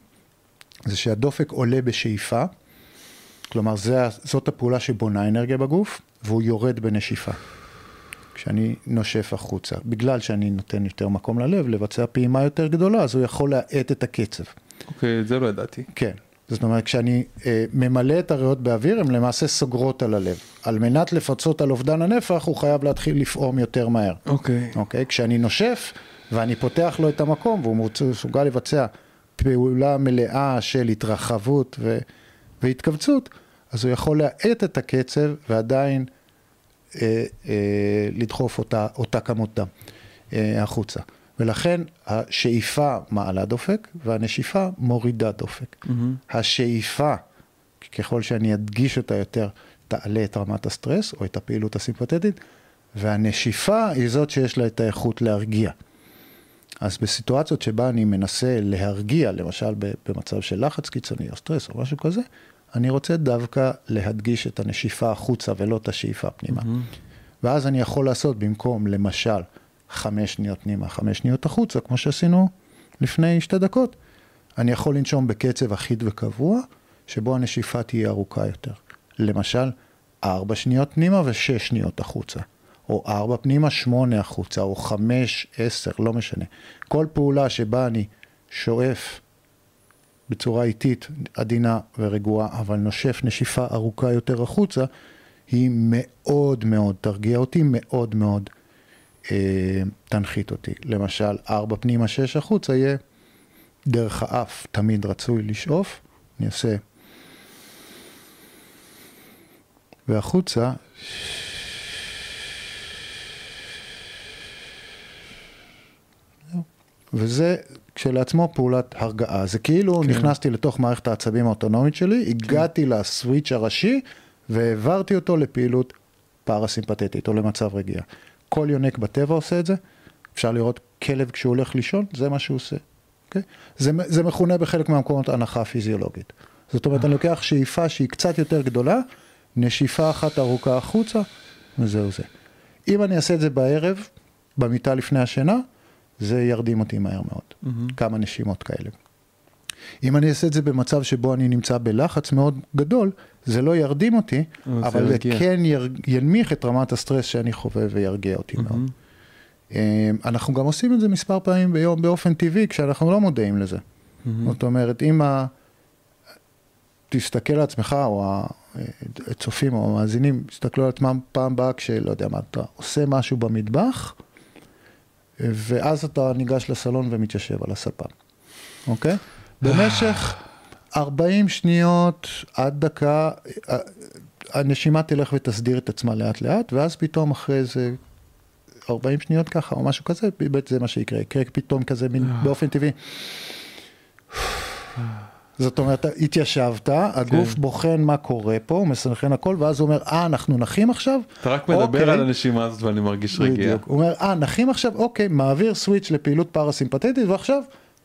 זה שהדופק עולה בשאיפה, כלומר זה, זאת הפעולה שבונה אנרגיה בגוף, והוא יורד בנשיפה. כשאני נושף החוצה, בגלל שאני נותן יותר מקום ללב לבצע פעימה יותר גדולה, אז הוא יכול להאט את הקצב. אוקיי, okay, זה לא ידעתי. כן. זאת אומרת, כשאני אה, ממלא את הריאות באוויר, הן למעשה סוגרות על הלב. על מנת לפצות על אובדן הנפח, הוא חייב להתחיל לפעום יותר מהר. אוקיי. Okay. אוקיי? Okay? כשאני נושף, ואני פותח לו את המקום, והוא מסוגל לבצע פעולה מלאה של התרחבות ו... והתכווצות, אז הוא יכול להאט את הקצב ועדיין אה, אה, לדחוף אותה, אותה כמות דם אה, החוצה. ולכן השאיפה מעלה דופק והנשיפה מורידה דופק. Mm-hmm. השאיפה, ככל שאני אדגיש אותה יותר, תעלה את רמת הסטרס או את הפעילות הסימפתטית, והנשיפה היא זאת שיש לה את האיכות להרגיע. אז בסיטואציות שבה אני מנסה להרגיע, למשל במצב של לחץ קיצוני או סטרס או משהו כזה, אני רוצה דווקא להדגיש את הנשיפה החוצה ולא את השאיפה פנימה. Mm-hmm. ואז אני יכול לעשות במקום, למשל, חמש שניות פנימה, חמש שניות החוצה, כמו שעשינו לפני שתי דקות, אני יכול לנשום בקצב אחיד וקבוע, שבו הנשיפה תהיה ארוכה יותר. למשל, ארבע שניות פנימה ושש שניות החוצה. או ארבע פנימה, שמונה החוצה, או חמש, עשר, לא משנה. כל פעולה שבה אני שואף בצורה איטית, עדינה ורגועה, אבל נושף נשיפה ארוכה יותר החוצה, היא מאוד מאוד תרגיע אותי, מאוד מאוד אה, תנחית אותי. למשל, ארבע פנימה, שש החוצה יהיה דרך האף, תמיד רצוי לשאוף, אני עושה והחוצה וזה כשלעצמו פעולת הרגעה. זה כאילו כן. נכנסתי לתוך מערכת העצבים האוטונומית שלי, כן. הגעתי לסוויץ' הראשי והעברתי אותו לפעילות פרסימפטית או למצב רגיעה. כל יונק בטבע עושה את זה, אפשר לראות כלב כשהוא הולך לישון, זה מה שהוא עושה. Okay? אוקיי? זה, זה מכונה בחלק מהמקומות הנחה פיזיולוגית. זאת אומרת, אני לוקח שאיפה שהיא קצת יותר גדולה, נשיפה אחת ארוכה החוצה, וזהו זה. אם אני אעשה את זה בערב, במיטה לפני השינה, זה ירדים אותי מהר מאוד, mm-hmm. כמה נשימות כאלה. אם אני אעשה את זה במצב שבו אני נמצא בלחץ מאוד גדול, זה לא ירדים אותי, אבל זה כן ינמיך את רמת הסטרס שאני חווה וירגיע אותי mm-hmm. מאוד. אמ, אנחנו גם עושים את זה מספר פעמים ביום באופן טבעי, כשאנחנו לא מודעים לזה. Mm-hmm. זאת אומרת, אם ה... תסתכל על עצמך, או הצופים או המאזינים, תסתכלו על עצמם פעם באה כשלא יודע מה, אתה עושה משהו במטבח, ואז אתה ניגש לסלון ומתיישב על הספה, אוקיי? במשך 40 שניות עד דקה, הנשימה תלך ותסדיר את עצמה לאט לאט, ואז פתאום אחרי איזה 40 שניות ככה, או משהו כזה, באמת זה מה שיקרה, יקרה פתאום כזה מין באופן טבעי. זאת אומרת, התיישבת, הגוף כן. בוחן מה קורה פה, הוא מסנכרן הכל, ואז הוא אומר, אה, אנחנו נחים עכשיו? אתה רק מדבר אוקיי. על הנשימה הזאת ואני מרגיש רגיע. בדיוק. הוא אומר, אה, נחים עכשיו? אוקיי, מעביר סוויץ' לפעילות פרסימפטית, ועכשיו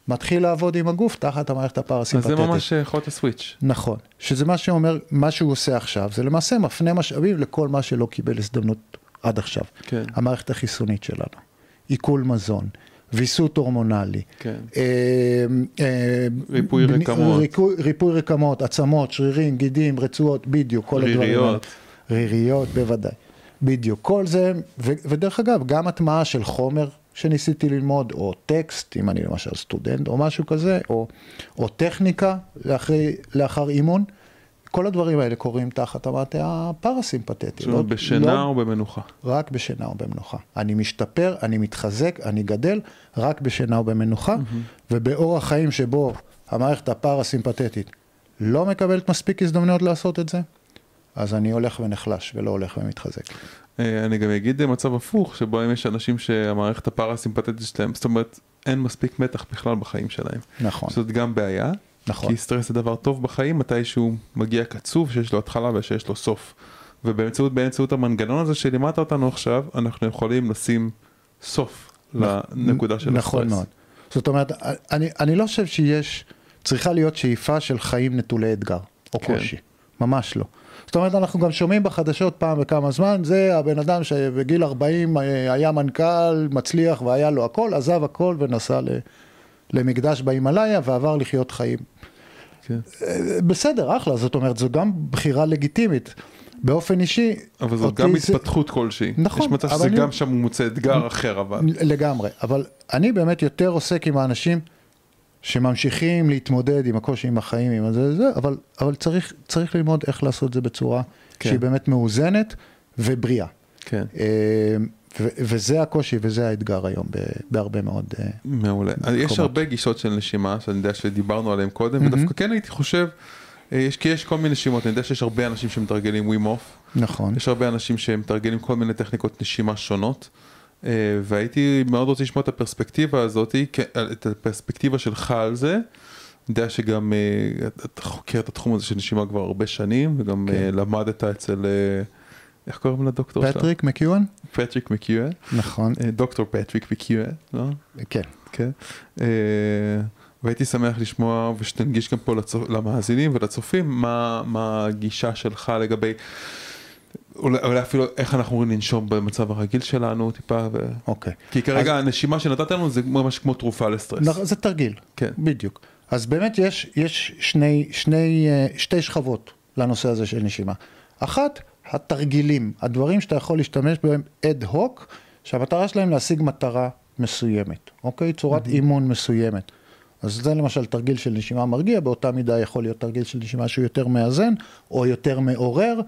מתחיל לעבוד עם הגוף תחת המערכת אז הפרסימפטית. זה ממש יכול להיות הסוויץ'. נכון. שזה מה שאומר, מה שהוא עושה עכשיו, זה למעשה מפנה משאבים לכל מה שלא קיבל הזדמנות עד עכשיו. כן. המערכת החיסונית שלנו, עיכול מזון, ויסות הורמונלי. כן. אה, אה, ריפוי רקמות. ריפוי רקמות, עצמות, שרירים, גידים, רצועות, בדיוק, כל הדברים האלה. ריריות. ריריות, בוודאי. בדיוק, כל זה, ו- ודרך אגב, גם הטמעה של חומר שניסיתי ללמוד, או טקסט, אם אני למשל סטודנט, או משהו כזה, או, או טכניקה לאחרי, לאחר אימון, כל הדברים האלה קורים תחת המעטה הפרסימפטי. זאת אומרת, בשינה לא, או במנוחה. רק בשינה או במנוחה. אני משתפר, אני מתחזק, אני גדל, רק בשינה או במנוחה, ובאורח חיים שבו המערכת הפרסימפטית לא מקבלת מספיק הזדמנויות לעשות את זה, אז אני הולך ונחלש ולא הולך ומתחזק. אה, אני גם אגיד מצב הפוך, שבו אם יש אנשים שהמערכת הפרסימפטית שלהם, זאת אומרת, אין מספיק מתח בכלל בחיים שלהם. נכון, זאת גם בעיה, נכון. כי סטרס זה דבר טוב בחיים, מתי שהוא מגיע קצוב, שיש לו התחלה ושיש לו סוף. ובאמצעות באמצעות המנגנון הזה שלימדת אותנו עכשיו, אנחנו יכולים לשים סוף לנקודה של נכון הסטרס. מאוד. זאת אומרת, אני, אני לא חושב שיש, צריכה להיות שאיפה של חיים נטולי אתגר, או כן. קושי. ממש לא. זאת אומרת, אנחנו גם שומעים בחדשות פעם בכמה זמן, זה הבן אדם שבגיל 40 היה מנכ"ל, מצליח והיה לו הכל, עזב הכל ונסע ל, למקדש בהימאליה ועבר לחיות חיים. כן. אה, בסדר, אחלה, זאת אומרת, זו גם בחירה לגיטימית. באופן אישי, אבל זאת גם זה- התפתחות כלשהי. נכון, יש מצב שזה אני- גם שם מוצא אתגר אחר, אבל. לגמרי, אבל אני באמת יותר עוסק עם האנשים שממשיכים להתמודד עם הקושי עם החיים, עם זה, זה אבל, אבל צריך, צריך ללמוד איך לעשות את זה בצורה כן. כן. שהיא באמת מאוזנת ובריאה. כן. ו- וזה הקושי וזה האתגר היום ב- בהרבה מאוד... אה, מעולה. אז יש מקומות. הרבה גישות של נשימה, שאני יודע שדיברנו עליהן קודם, ודווקא כן הייתי חושב, אה, יש, כי יש כל מיני נשימות, אני יודע שיש הרבה אנשים שמתרגלים ווים אוף, נכון. יש הרבה אנשים שמתרגלים כל מיני טכניקות נשימה שונות, אה, והייתי מאוד רוצה לשמוע את הפרספקטיבה הזאת, את הפרספקטיבה שלך על זה. אני יודע שגם אתה חוקר את התחום הזה של נשימה כבר הרבה שנים, וגם כן. למדת אצל, איך קוראים לדוקטור שלך? פטריק מקיואן? פטריק מקיואן, נכון, אה, דוקטור פטריק מקיואן, לא? כן. כן. אה, והייתי שמח לשמוע ושתנגיש גם פה לצופ... למאזינים ולצופים מה, מה הגישה שלך לגבי, אולי, אולי אפילו איך אנחנו אמורים לנשום במצב הרגיל שלנו טיפה, ו... אוקיי. כי כרגע הנשימה שנתת לנו זה ממש כמו תרופה לסטרס. נכ- זה תרגיל. כן. בדיוק. אז באמת יש, יש שני, שני, אה, שתי שכבות לנושא הזה של נשימה. אחת, התרגילים, הדברים שאתה יכול להשתמש בהם אד הוק, שהמטרה שלהם להשיג מטרה מסוימת, אוקיי? צורת אימון מסוימת. אז זה למשל תרגיל של נשימה מרגיע, באותה מידה יכול להיות תרגיל של נשימה שהוא יותר מאזן, או יותר מעורר,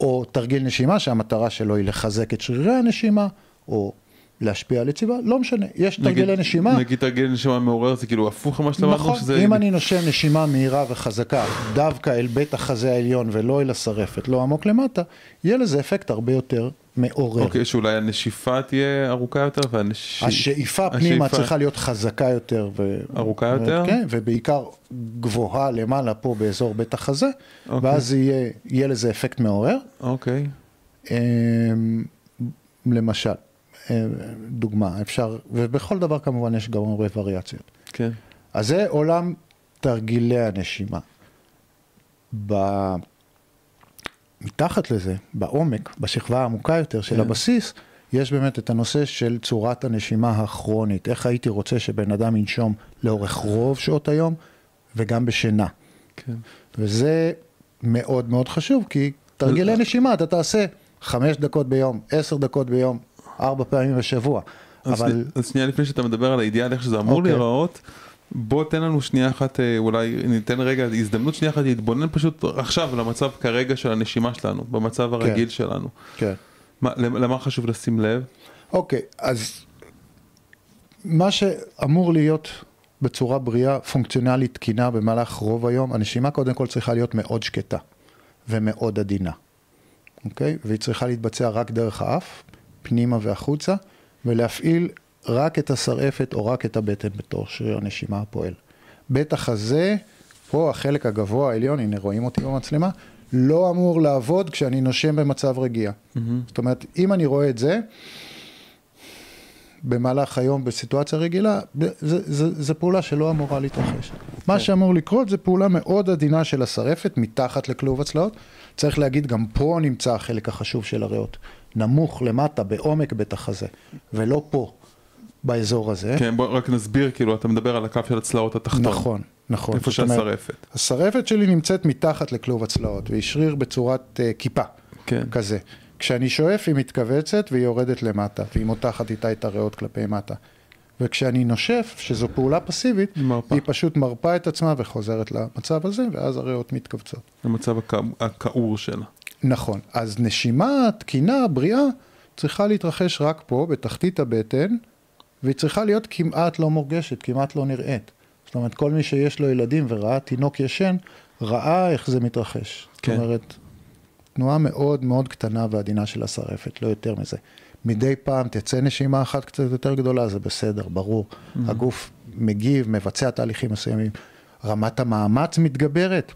או תרגיל נשימה שהמטרה שלו היא לחזק את שרירי הנשימה, או להשפיע על יציבה, לא משנה, יש תרגילי נשימה. נגיד תרגיל נשימה מעורר זה כאילו הפוך ממה שאתה אמרת, נכון, שזה... אם אני נושם נשימה מהירה וחזקה, דווקא אל בית החזה העליון ולא אל השרפת, לא עמוק למטה, יהיה לזה אפקט הרבה יותר מעורר. אוקיי, שאולי הנשיפה תהיה ארוכה יותר והנשיפה... השאיפה פנימה צריכה להיות חזקה יותר. ו... ארוכה יותר? כן, ובעיקר גבוהה למעלה פה באזור בית החזה, אוקיי. ואז יהיה, יהיה לזה אפקט מעורר. אוקיי, אמ, למשל, דוגמה, אפשר, ובכל דבר כמובן יש גם הרבה וריאציות. כן. אז זה עולם תרגילי הנשימה. ב... מתחת לזה, בעומק, בשכבה העמוקה יותר של כן. הבסיס, יש באמת את הנושא של צורת הנשימה הכרונית. איך הייתי רוצה שבן אדם ינשום לאורך רוב שעות היום וגם בשינה. כן. וזה מאוד מאוד חשוב, כי תרגילי נשימה אתה תעשה חמש דקות ביום, עשר דקות ביום, ארבע פעמים בשבוע. אז, אבל אז שנייה לפני שאתה מדבר על האידיאל, איך שזה אמור אוקיי. להיראות, בוא תן לנו שנייה אחת, אה, אולי ניתן רגע הזדמנות שנייה אחת להתבונן פשוט עכשיו למצב כרגע של הנשימה שלנו, במצב הרגיל שלנו. כן. מה, למה חשוב לשים לב? אוקיי, אז מה שאמור להיות בצורה בריאה, פונקציונלית, תקינה במהלך רוב היום, הנשימה קודם כל צריכה להיות מאוד שקטה ומאוד עדינה, אוקיי? והיא צריכה להתבצע רק דרך האף, פנימה והחוצה, ולהפעיל רק את השרעפת או רק את הבטן בתור שריר הנשימה הפועל. בית החזה פה החלק הגבוה העליון, הנה רואים אותי במצלמה, לא אמור לעבוד כשאני נושם במצב רגיע. Mm-hmm. זאת אומרת, אם אני רואה את זה, במהלך היום בסיטואציה רגילה, זו פעולה שלא אמורה להתרחש. מה כן. שאמור לקרות זה פעולה מאוד עדינה של השרפת מתחת לכלוב הצלעות. צריך להגיד, גם פה נמצא החלק החשוב של הריאות. נמוך למטה, בעומק בית החזה, ולא פה, באזור הזה. כן, בוא רק נסביר, כאילו, אתה מדבר על הקו של הצלעות התחתון. נכון, נכון. איפה שהשרפת. השרפת שלי נמצאת מתחת לכלוב הצלעות, והיא שריר בצורת uh, כיפה, כן. כזה. כשאני שואף היא מתכווצת והיא יורדת למטה, והיא מותחת איתה את הריאות כלפי מטה. וכשאני נושף, שזו פעולה פסיבית, מרפא. היא פשוט מרפה את עצמה וחוזרת למצב הזה, ואז הריאות מתכווצות. למצב הכעור שלה. נכון. אז נשימה תקינה, בריאה, צריכה להתרחש רק פה, בתחתית הבטן, והיא צריכה להיות כמעט לא מורגשת, כמעט לא נראית. זאת אומרת, כל מי שיש לו ילדים וראה תינוק ישן, ראה איך זה מתרחש. כן. זאת אומרת, תנועה מאוד מאוד קטנה ועדינה של השרפת, לא יותר מזה. מדי פעם תצא נשימה אחת קצת יותר גדולה, זה בסדר, ברור. Mm-hmm. הגוף מגיב, מבצע תהליכים מסוימים. רמת המאמץ מתגברת,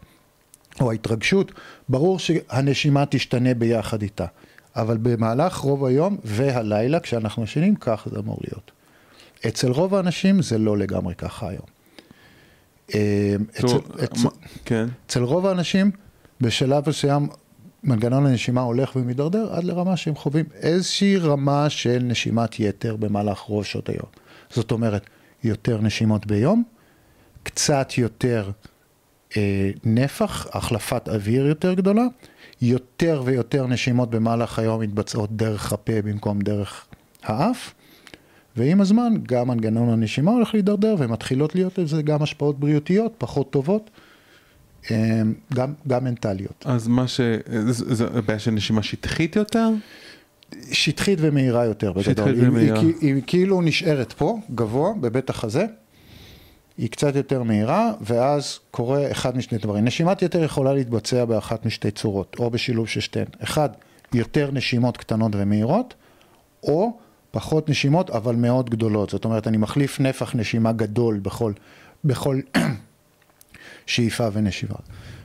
או ההתרגשות, ברור שהנשימה תשתנה ביחד איתה. אבל במהלך רוב היום והלילה, כשאנחנו ישנים, כך זה אמור להיות. אצל רוב האנשים זה לא לגמרי ככה היום. אצל, אצל, כן. אצל רוב האנשים, בשלב מסוים מנגנון הנשימה הולך ומידרדר עד לרמה שהם חווים איזושהי רמה של נשימת יתר במהלך רוב שעות היום. זאת אומרת, יותר נשימות ביום, קצת יותר נפח, החלפת אוויר יותר גדולה, יותר ויותר נשימות במהלך היום מתבצעות דרך הפה במקום דרך האף, ועם הזמן גם מנגנון הנשימה הולך להידרדר ומתחילות להיות לזה גם השפעות בריאותיות פחות טובות. אמ, גם, גם מנטליות. אז מה ש... זו בעיה של נשימה שטחית יותר? שטחית ומהירה יותר בגדול. שטחית ומהירה. היא, היא, היא כאילו נשארת פה, גבוה, בבית החזה, היא קצת יותר מהירה, ואז קורה אחד משני דברים. נשימת יתר יכולה להתבצע באחת משתי צורות, או בשילוב של שתיהן. אחד, יותר נשימות קטנות ומהירות, או פחות נשימות אבל מאוד גדולות. זאת אומרת, אני מחליף נפח נשימה גדול בכל, בכל <clears throat> שאיפה ונשיבה.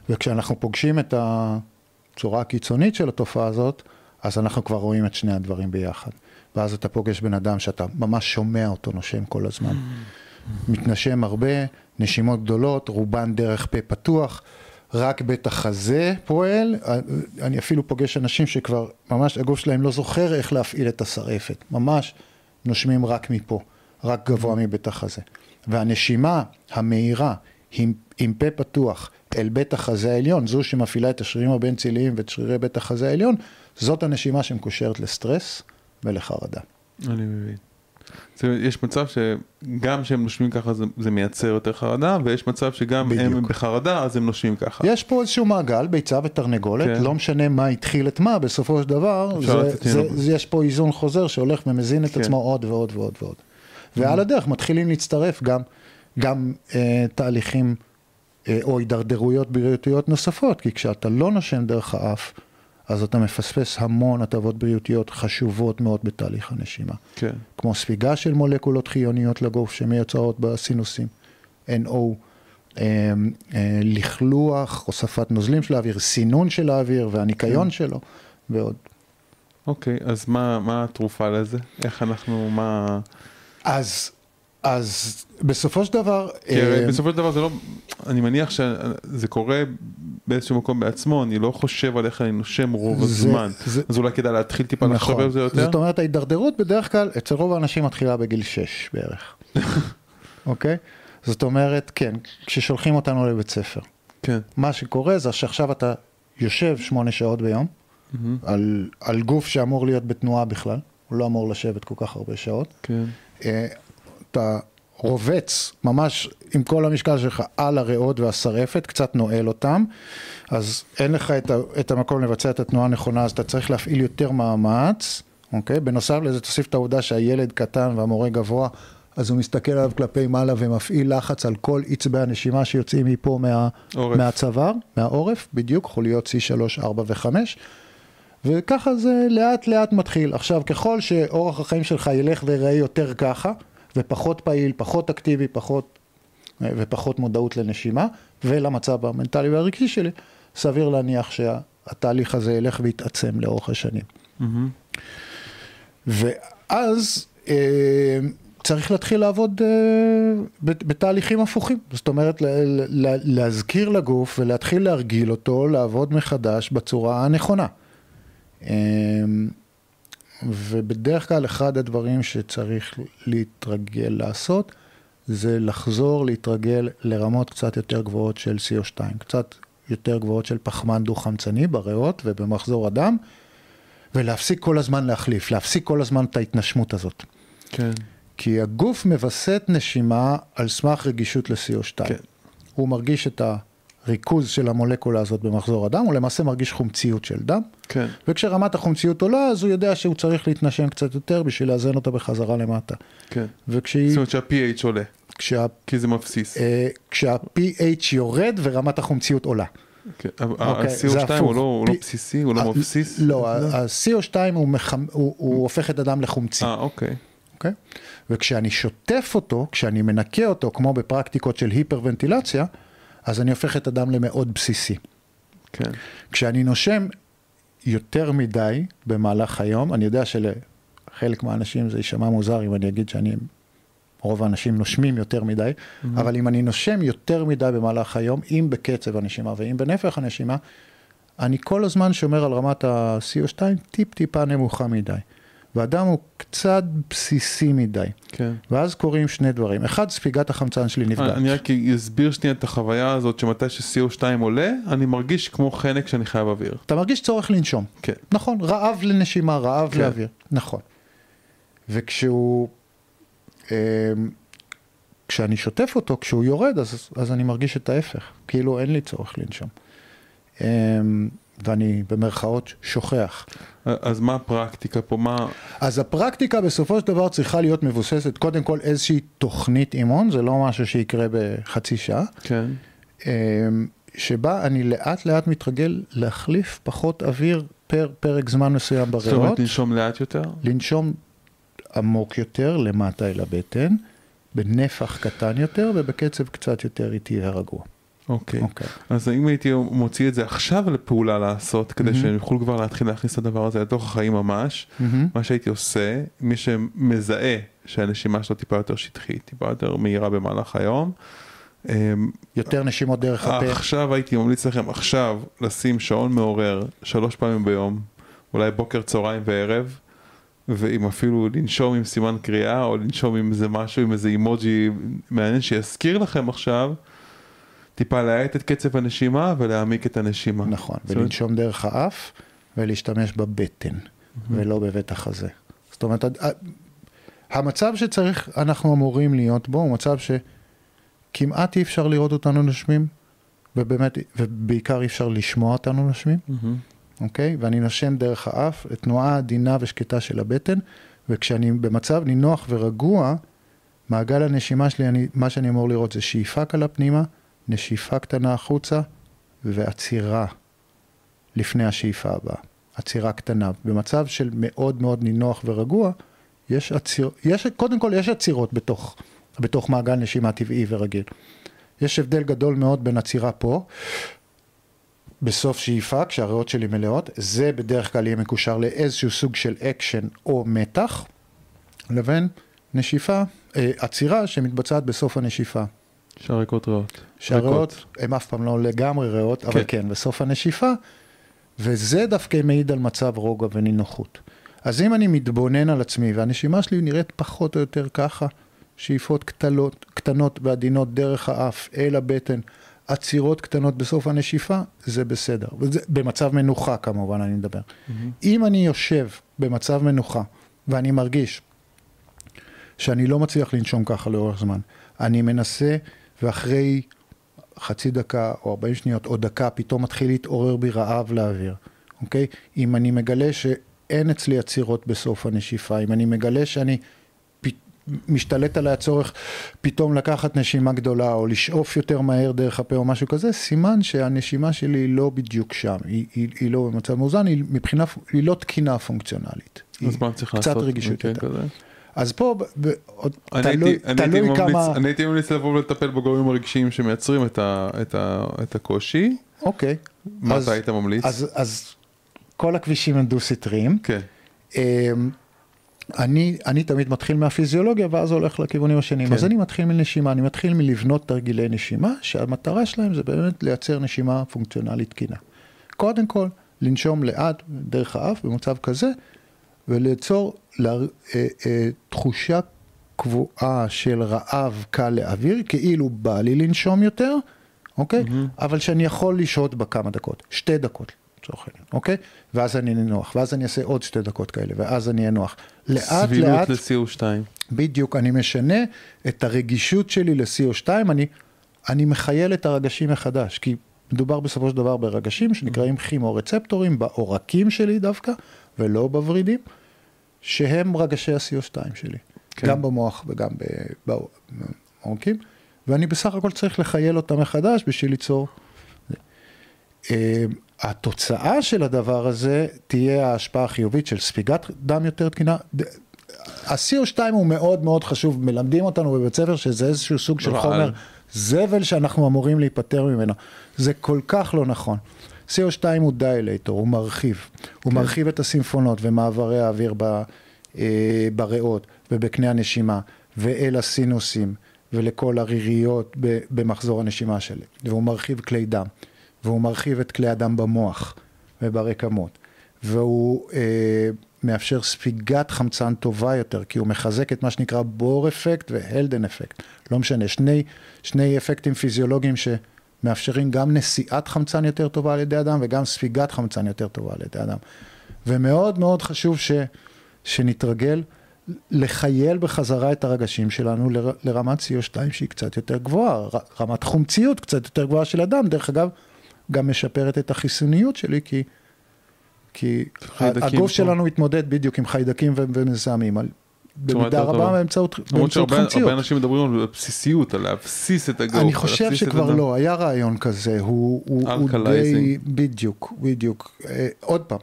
וכשאנחנו פוגשים את הצורה הקיצונית של התופעה הזאת, אז אנחנו כבר רואים את שני הדברים ביחד. ואז אתה פוגש בן אדם שאתה ממש שומע אותו נושם כל הזמן. מתנשם הרבה, נשימות גדולות, רובן דרך פה פתוח, רק בית החזה פועל, אני אפילו פוגש אנשים שכבר ממש הגוף שלהם לא זוכר איך להפעיל את השרעפת, ממש נושמים רק מפה, רק גבוה מבית החזה. והנשימה המהירה עם, עם פה פתוח אל בית החזה העליון, זו שמפעילה את השרירים הבין ציליים ואת שרירי בית החזה העליון, זאת הנשימה שמקושרת לסטרס ולחרדה. אני מבין. יש מצב שגם כשהם נושמים ככה זה, זה מייצר יותר חרדה, ויש מצב שגם בדיוק. הם בחרדה אז הם נושמים ככה. יש פה איזשהו מעגל, ביצה ותרנגולת, כן. לא משנה מה התחיל את מה, בסופו של דבר, זה, זה, זה, יש פה איזון חוזר שהולך ומזין את כן. עצמו עוד ועוד ועוד ועוד. ועל הדרך מתחילים להצטרף גם גם אה, תהליכים אה, או הידרדרויות בריאותיות נוספות, כי כשאתה לא נושם דרך האף, אז אתה מפספס המון הטבות בריאותיות חשובות מאוד בתהליך הנשימה. כן. כמו ספיגה של מולקולות חיוניות לגוף שמיוצרות בסינוסים, NO, אה, אה, לכלוח, הוספת נוזלים של האוויר, סינון של האוויר והניקיון כן. שלו ועוד. אוקיי, אז מה, מה התרופה לזה? איך אנחנו, מה... אז אז בסופו של דבר... כי הרי אה, בסופו של דבר זה לא, אני מניח שזה קורה באיזשהו מקום בעצמו, אני לא חושב על איך אני נושם רוב הזמן, זה, אז אולי כדאי להתחיל טיפה נכון, לחשוב על זה יותר? זאת אומרת ההידרדרות בדרך כלל אצל רוב האנשים מתחילה בגיל 6 בערך, <laughs> אוקיי? זאת אומרת, כן, כששולחים אותנו לבית ספר. כן. מה שקורה זה שעכשיו אתה יושב שמונה שעות ביום, mm-hmm. על, על גוף שאמור להיות בתנועה בכלל, הוא לא אמור לשבת כל כך הרבה שעות. כן. אה, אתה רובץ ממש עם כל המשקל שלך על הריאות והשרעפת, קצת נועל אותם, אז אין לך את, ה, את המקום לבצע את התנועה הנכונה, אז אתה צריך להפעיל יותר מאמץ, אוקיי? בנוסף לזה תוסיף את העובדה שהילד קטן והמורה גבוה, אז הוא מסתכל עליו כלפי מעלה ומפעיל לחץ על כל עצבי הנשימה שיוצאים מפה מה, מהצוואר, מהעורף, בדיוק, חוליות C3, 4 ו-5. וככה זה לאט לאט מתחיל. עכשיו, ככל שאורח החיים שלך ילך ויראה יותר ככה, ופחות פעיל, פחות אקטיבי, פחות אה, ופחות מודעות לנשימה ולמצב המנטלי והרגשי שלי, סביר להניח שהתהליך הזה ילך ויתעצם לאורך השנים. מהמם. ואז אה, צריך להתחיל לעבוד אה, בת- בתהליכים הפוכים. זאת אומרת, ל- ל- להזכיר לגוף ולהתחיל להרגיל אותו לעבוד מחדש בצורה הנכונה. אה, ובדרך כלל אחד הדברים שצריך להתרגל לעשות, זה לחזור להתרגל לרמות קצת יותר גבוהות של CO2, קצת יותר גבוהות של פחמן דו-חמצני בריאות ובמחזור הדם, ולהפסיק כל הזמן להחליף, להפסיק כל הזמן את ההתנשמות הזאת. כן. כי הגוף מווסת נשימה על סמך רגישות ל-CO2. כן. הוא מרגיש את הריכוז של המולקולה הזאת במחזור הדם, הוא למעשה מרגיש חומציות של דם, כן. וכשרמת החומציות עולה, אז הוא יודע שהוא צריך להתנשם קצת יותר בשביל לאזן אותה בחזרה למטה. כן. וכשהיא, זאת אומרת שה-PH עולה, כשה, כי זה מבסיס. אה, כשה-pH יורד ורמת החומציות עולה. כן. אוקיי, זה ה-CO2 הוא הפוך. לא הוא לא בסיסי, הוא לא מבסיס? לא, ה-CO2 הוא, מחמ- הוא, הוא הופך את הדם לחומצי. אה, אוקיי. אוקיי? וכשאני שוטף אותו, כשאני מנקה אותו, כמו בפרקטיקות של היפרוונטילציה, אז אני הופך את הדם למאוד בסיסי. כן. כשאני נושם יותר מדי במהלך היום, אני יודע שלחלק מהאנשים זה יישמע מוזר אם אני אגיד שאני, רוב האנשים נושמים יותר מדי, אבל אם אני נושם יותר מדי במהלך היום, אם בקצב הנשימה ואם בנפח הנשימה, אני כל הזמן שומר על רמת ה-CO2 טיפ-טיפה נמוכה מדי. והדם הוא קצת בסיסי מדי. כן. ואז קורים שני דברים. אחד, ספיגת החמצן שלי נפגעת. אני רק אסביר שנייה את החוויה הזאת שמתי ש-CO2 עולה, אני מרגיש כמו חנק שאני חייב אוויר. אתה מרגיש צורך לנשום. כן. נכון, רעב לנשימה, רעב כן. לאוויר. נכון. וכשהוא... אמ, כשאני שוטף אותו, כשהוא יורד, אז, אז אני מרגיש את ההפך. כאילו אין לי צורך לנשום. אמ, ואני במרכאות שוכח. אז מה הפרקטיקה פה? מה... אז הפרקטיקה בסופו של דבר צריכה להיות מבוססת קודם כל איזושהי תוכנית אימון, זה לא משהו שיקרה בחצי שעה, כן. אמ, שבה אני לאט לאט מתרגל להחליף פחות אוויר פר פרק זמן מסוים זאת בריאות. אומרת לנשום לאט יותר? לנשום עמוק יותר למטה אל הבטן, בנפח קטן יותר ובקצב קצת יותר איטי ורגוע. אוקיי. אוקיי. אז אם הייתי מוציא את זה עכשיו לפעולה לעשות, כדי מהמם. שהם יוכלו כבר להתחיל להכניס את הדבר הזה לתוך החיים ממש, מהמם. מה שהייתי עושה, מי שמזהה שהנשימה שלו טיפה יותר שטחית, טיפה יותר מהירה במהלך היום, אמ, יותר נשימות דרך הפה. עכשיו הייתי ממליץ לכם עכשיו לשים שעון מעורר שלוש פעמים ביום, אולי בוקר, צהריים וערב, ואם אפילו לנשום עם סימן קריאה, או לנשום עם איזה משהו, עם איזה אימוג'י מעניין שיזכיר לכם עכשיו, טיפה להאט את קצב הנשימה ולהעמיק את הנשימה. נכון, זאת ולנשום דרך האף ולהשתמש בבטן ולא בבית החזה. זאת אומרת, המצב שצריך, אנחנו אמורים להיות בו, הוא מצב שכמעט אי אפשר לראות אותנו נושמים, ובאמת, ובעיקר אי אפשר לשמוע אותנו נושמים. מהמם. אוקיי? ואני נושם דרך האף, תנועה עדינה ושקטה של הבטן, וכשאני במצב נינוח ורגוע, מעגל הנשימה שלי, אני, מה שאני אמור לראות זה שאיפה קלה פנימה, נשיפה קטנה החוצה, ועצירה לפני השאיפה הבאה. עצירה קטנה. במצב של מאוד מאוד נינוח ורגוע, יש עציר, יש, קודם כל יש עצירות בתוך, בתוך מעגל נשימה טבעי ורגיל. יש הבדל גדול מאוד בין עצירה פה, בסוף שאיפה, כשהריאות שלי מלאות, זה בדרך כלל יהיה מקושר לאיזשהו סוג של אקשן או מתח, לבין נשיפה, אה, עצירה שמתבצעת בסוף הנשיפה. שהריקות ריאות. שהריאות הן אף פעם לא לגמרי ריאות, אבל כן. כן, בסוף הנשיפה, וזה דווקא מעיד על מצב רוגע ונינוחות. אז אם אני מתבונן על עצמי והנשימה שלי נראית פחות או יותר ככה, שאיפות קטנות, קטנות ועדינות דרך האף אל הבטן, עצירות קטנות בסוף הנשיפה, זה בסדר. וזה, במצב מנוחה כמובן אני מדבר. מהמם. אם אני יושב במצב מנוחה ואני מרגיש שאני לא מצליח לנשום ככה לאורך זמן, אני מנסה ואחרי חצי דקה או 40 שניות או דקה פתאום מתחיל להתעורר בי רעב לאוויר, אוקיי? אם אני מגלה שאין אצלי עצירות בסוף הנשיפה, אם אני מגלה שאני פ... משתלט עליי הצורך פתאום לקחת נשימה גדולה או לשאוף יותר מהר דרך הפה או משהו כזה, סימן שהנשימה שלי היא לא בדיוק שם, היא, היא, היא לא במצב מאוזן, היא מבחינה, היא לא תקינה פונקציונלית. אז מה צריך קצת לעשות? רגישות במקרה יותר. אז פה, ב, ב, אני תלוי, הייתי- אני הייתי תלוי ממליץ- כמה... אני הייתי ממליץ לבוא ולטפל בגורמים הרגשיים שמייצרים את ה- את ה- את הקושי. אוקיי. מה אז- אתה היית ממליץ? אז, אז כל הכבישים הם דו-סטריים. כן. אמ, אני, אני תמיד מתחיל מהפיזיולוגיה ואז הולך לכיוונים השניים. כן. אז אני מתחיל מנשימה, אני מתחיל מלבנות תרגילי נשימה, שהמטרה שלהם זה באמת לייצר נשימה פונקציונלית תקינה. קודם כל, לנשום לאט דרך האף במצב כזה, וליצור לה, אה, אה, תחושה קבועה של רעב קל לאוויר, כאילו בא לי לנשום יותר, אוקיי? אבל שאני יכול לשהות בה כמה דקות, שתי דקות. לצורך העניין, אוקיי? ואז אני אנוח, ואז אני אעשה עוד שתי דקות כאלה, ואז אני אנוח. לאט סבילות לאט, ל-CO2. בדיוק, אני משנה את הרגישות שלי ל-CO2, אני, אני מחייל את הרגשים מחדש, כי מדובר בסופו של דבר ברגשים שנקראים כימורצפטורים, בעורקים שלי דווקא, ולא בוורידים, שהם רגשי ה-CO2 שלי, כן. גם במוח וגם בעורקים, ואני בסך הכל צריך לחייל אותם מחדש בשביל ליצור... אה, התוצאה של הדבר הזה תהיה ההשפעה החיובית של ספיגת דם יותר תקינה. ד- ה-CO2 הוא מאוד מאוד חשוב, מלמדים אותנו בבית ספר שזה איזשהו סוג של. חומר זבל שאנחנו אמורים להיפטר ממנו. זה כל כך לא נכון. CO2 הוא דיילטור, הוא מרחיב. הוא כן. מרחיב את הסימפונות ומעברי האוויר ב, אה, בריאות ובקנה הנשימה ואל הסינוסים ולכל הריריות ב- במחזור הנשימה שלי. והוא מרחיב כלי דם. והוא מרחיב את כלי הדם במוח וברקמות. והוא אה, מאפשר ספיגת חמצן טובה יותר, כי הוא מחזק את מה שנקרא בור אפקט והלדן אפקט. לא משנה, שני, שני אפקטים פיזיולוגיים שמאפשרים גם נשיאת חמצן יותר טובה על ידי אדם וגם ספיגת חמצן יותר טובה על ידי אדם. ומאוד מאוד חשוב ש, שנתרגל לחייל בחזרה את הרגשים שלנו ל- לרמת CO2 שהיא קצת יותר גבוהה, רמת חומציות קצת יותר גבוהה של אדם, דרך אגב, גם משפרת את החיסוניות שלי, כי, כי הגוף פה. שלנו מתמודד בדיוק עם חיידקים ומזהמים, במידה רבה. באמצעות, למרות באמצעות שהרבה חומציות. הרבה אנשים מדברים על בסיסיות, על להבסיס את הגוף. אני חושב שכבר. לא, היה רעיון כזה, הוא, הוא, הוא די. בדיוק, בדיוק. אה, עוד פעם,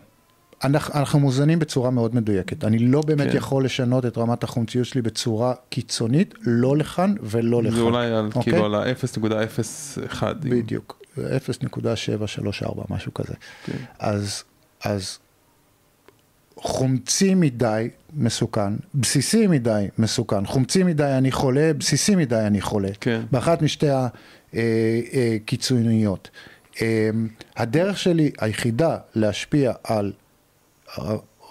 אנחנו, אנחנו מוזנים בצורה מאוד מדויקת. אני לא באמת כן. יכול לשנות את רמת החומציות שלי בצורה קיצונית, לא לכאן ולא לכאן. זה אולי על, אוקיי? כאילו על ה-0.01. בדיוק, 0.734, משהו כזה. כן. אז, אז חומצי מדי מסוכן, בסיסי מדי מסוכן, חומצי מדי אני חולה, בסיסי מדי אני חולה. כן. באחת משתי הקיצוניות. הדרך שלי היחידה להשפיע על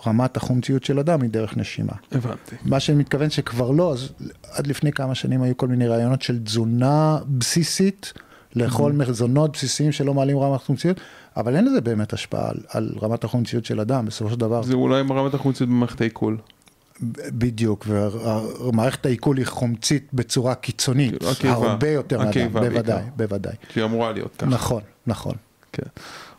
רמת החומציות של אדם היא דרך נשימה. הבנתי. מה שאני מתכוון שכבר לא, אז עד לפני כמה שנים היו כל מיני רעיונות של תזונה בסיסית, לאכול מזונות בסיסיים שלא מעלים רמת חומציות, אבל אין לזה באמת השפעה על, על רמת החומציות של אדם, בסופו של דבר. זה אולי רמת החומציות במערכת העיכול. בדיוק, ומערכת העיכול היא חומצית בצורה קיצונית, הקיבה. הרבה יותר מאדם, בוודאי. בוודאי. שהיא אמורה להיות ככה. נכון, נכון. כן.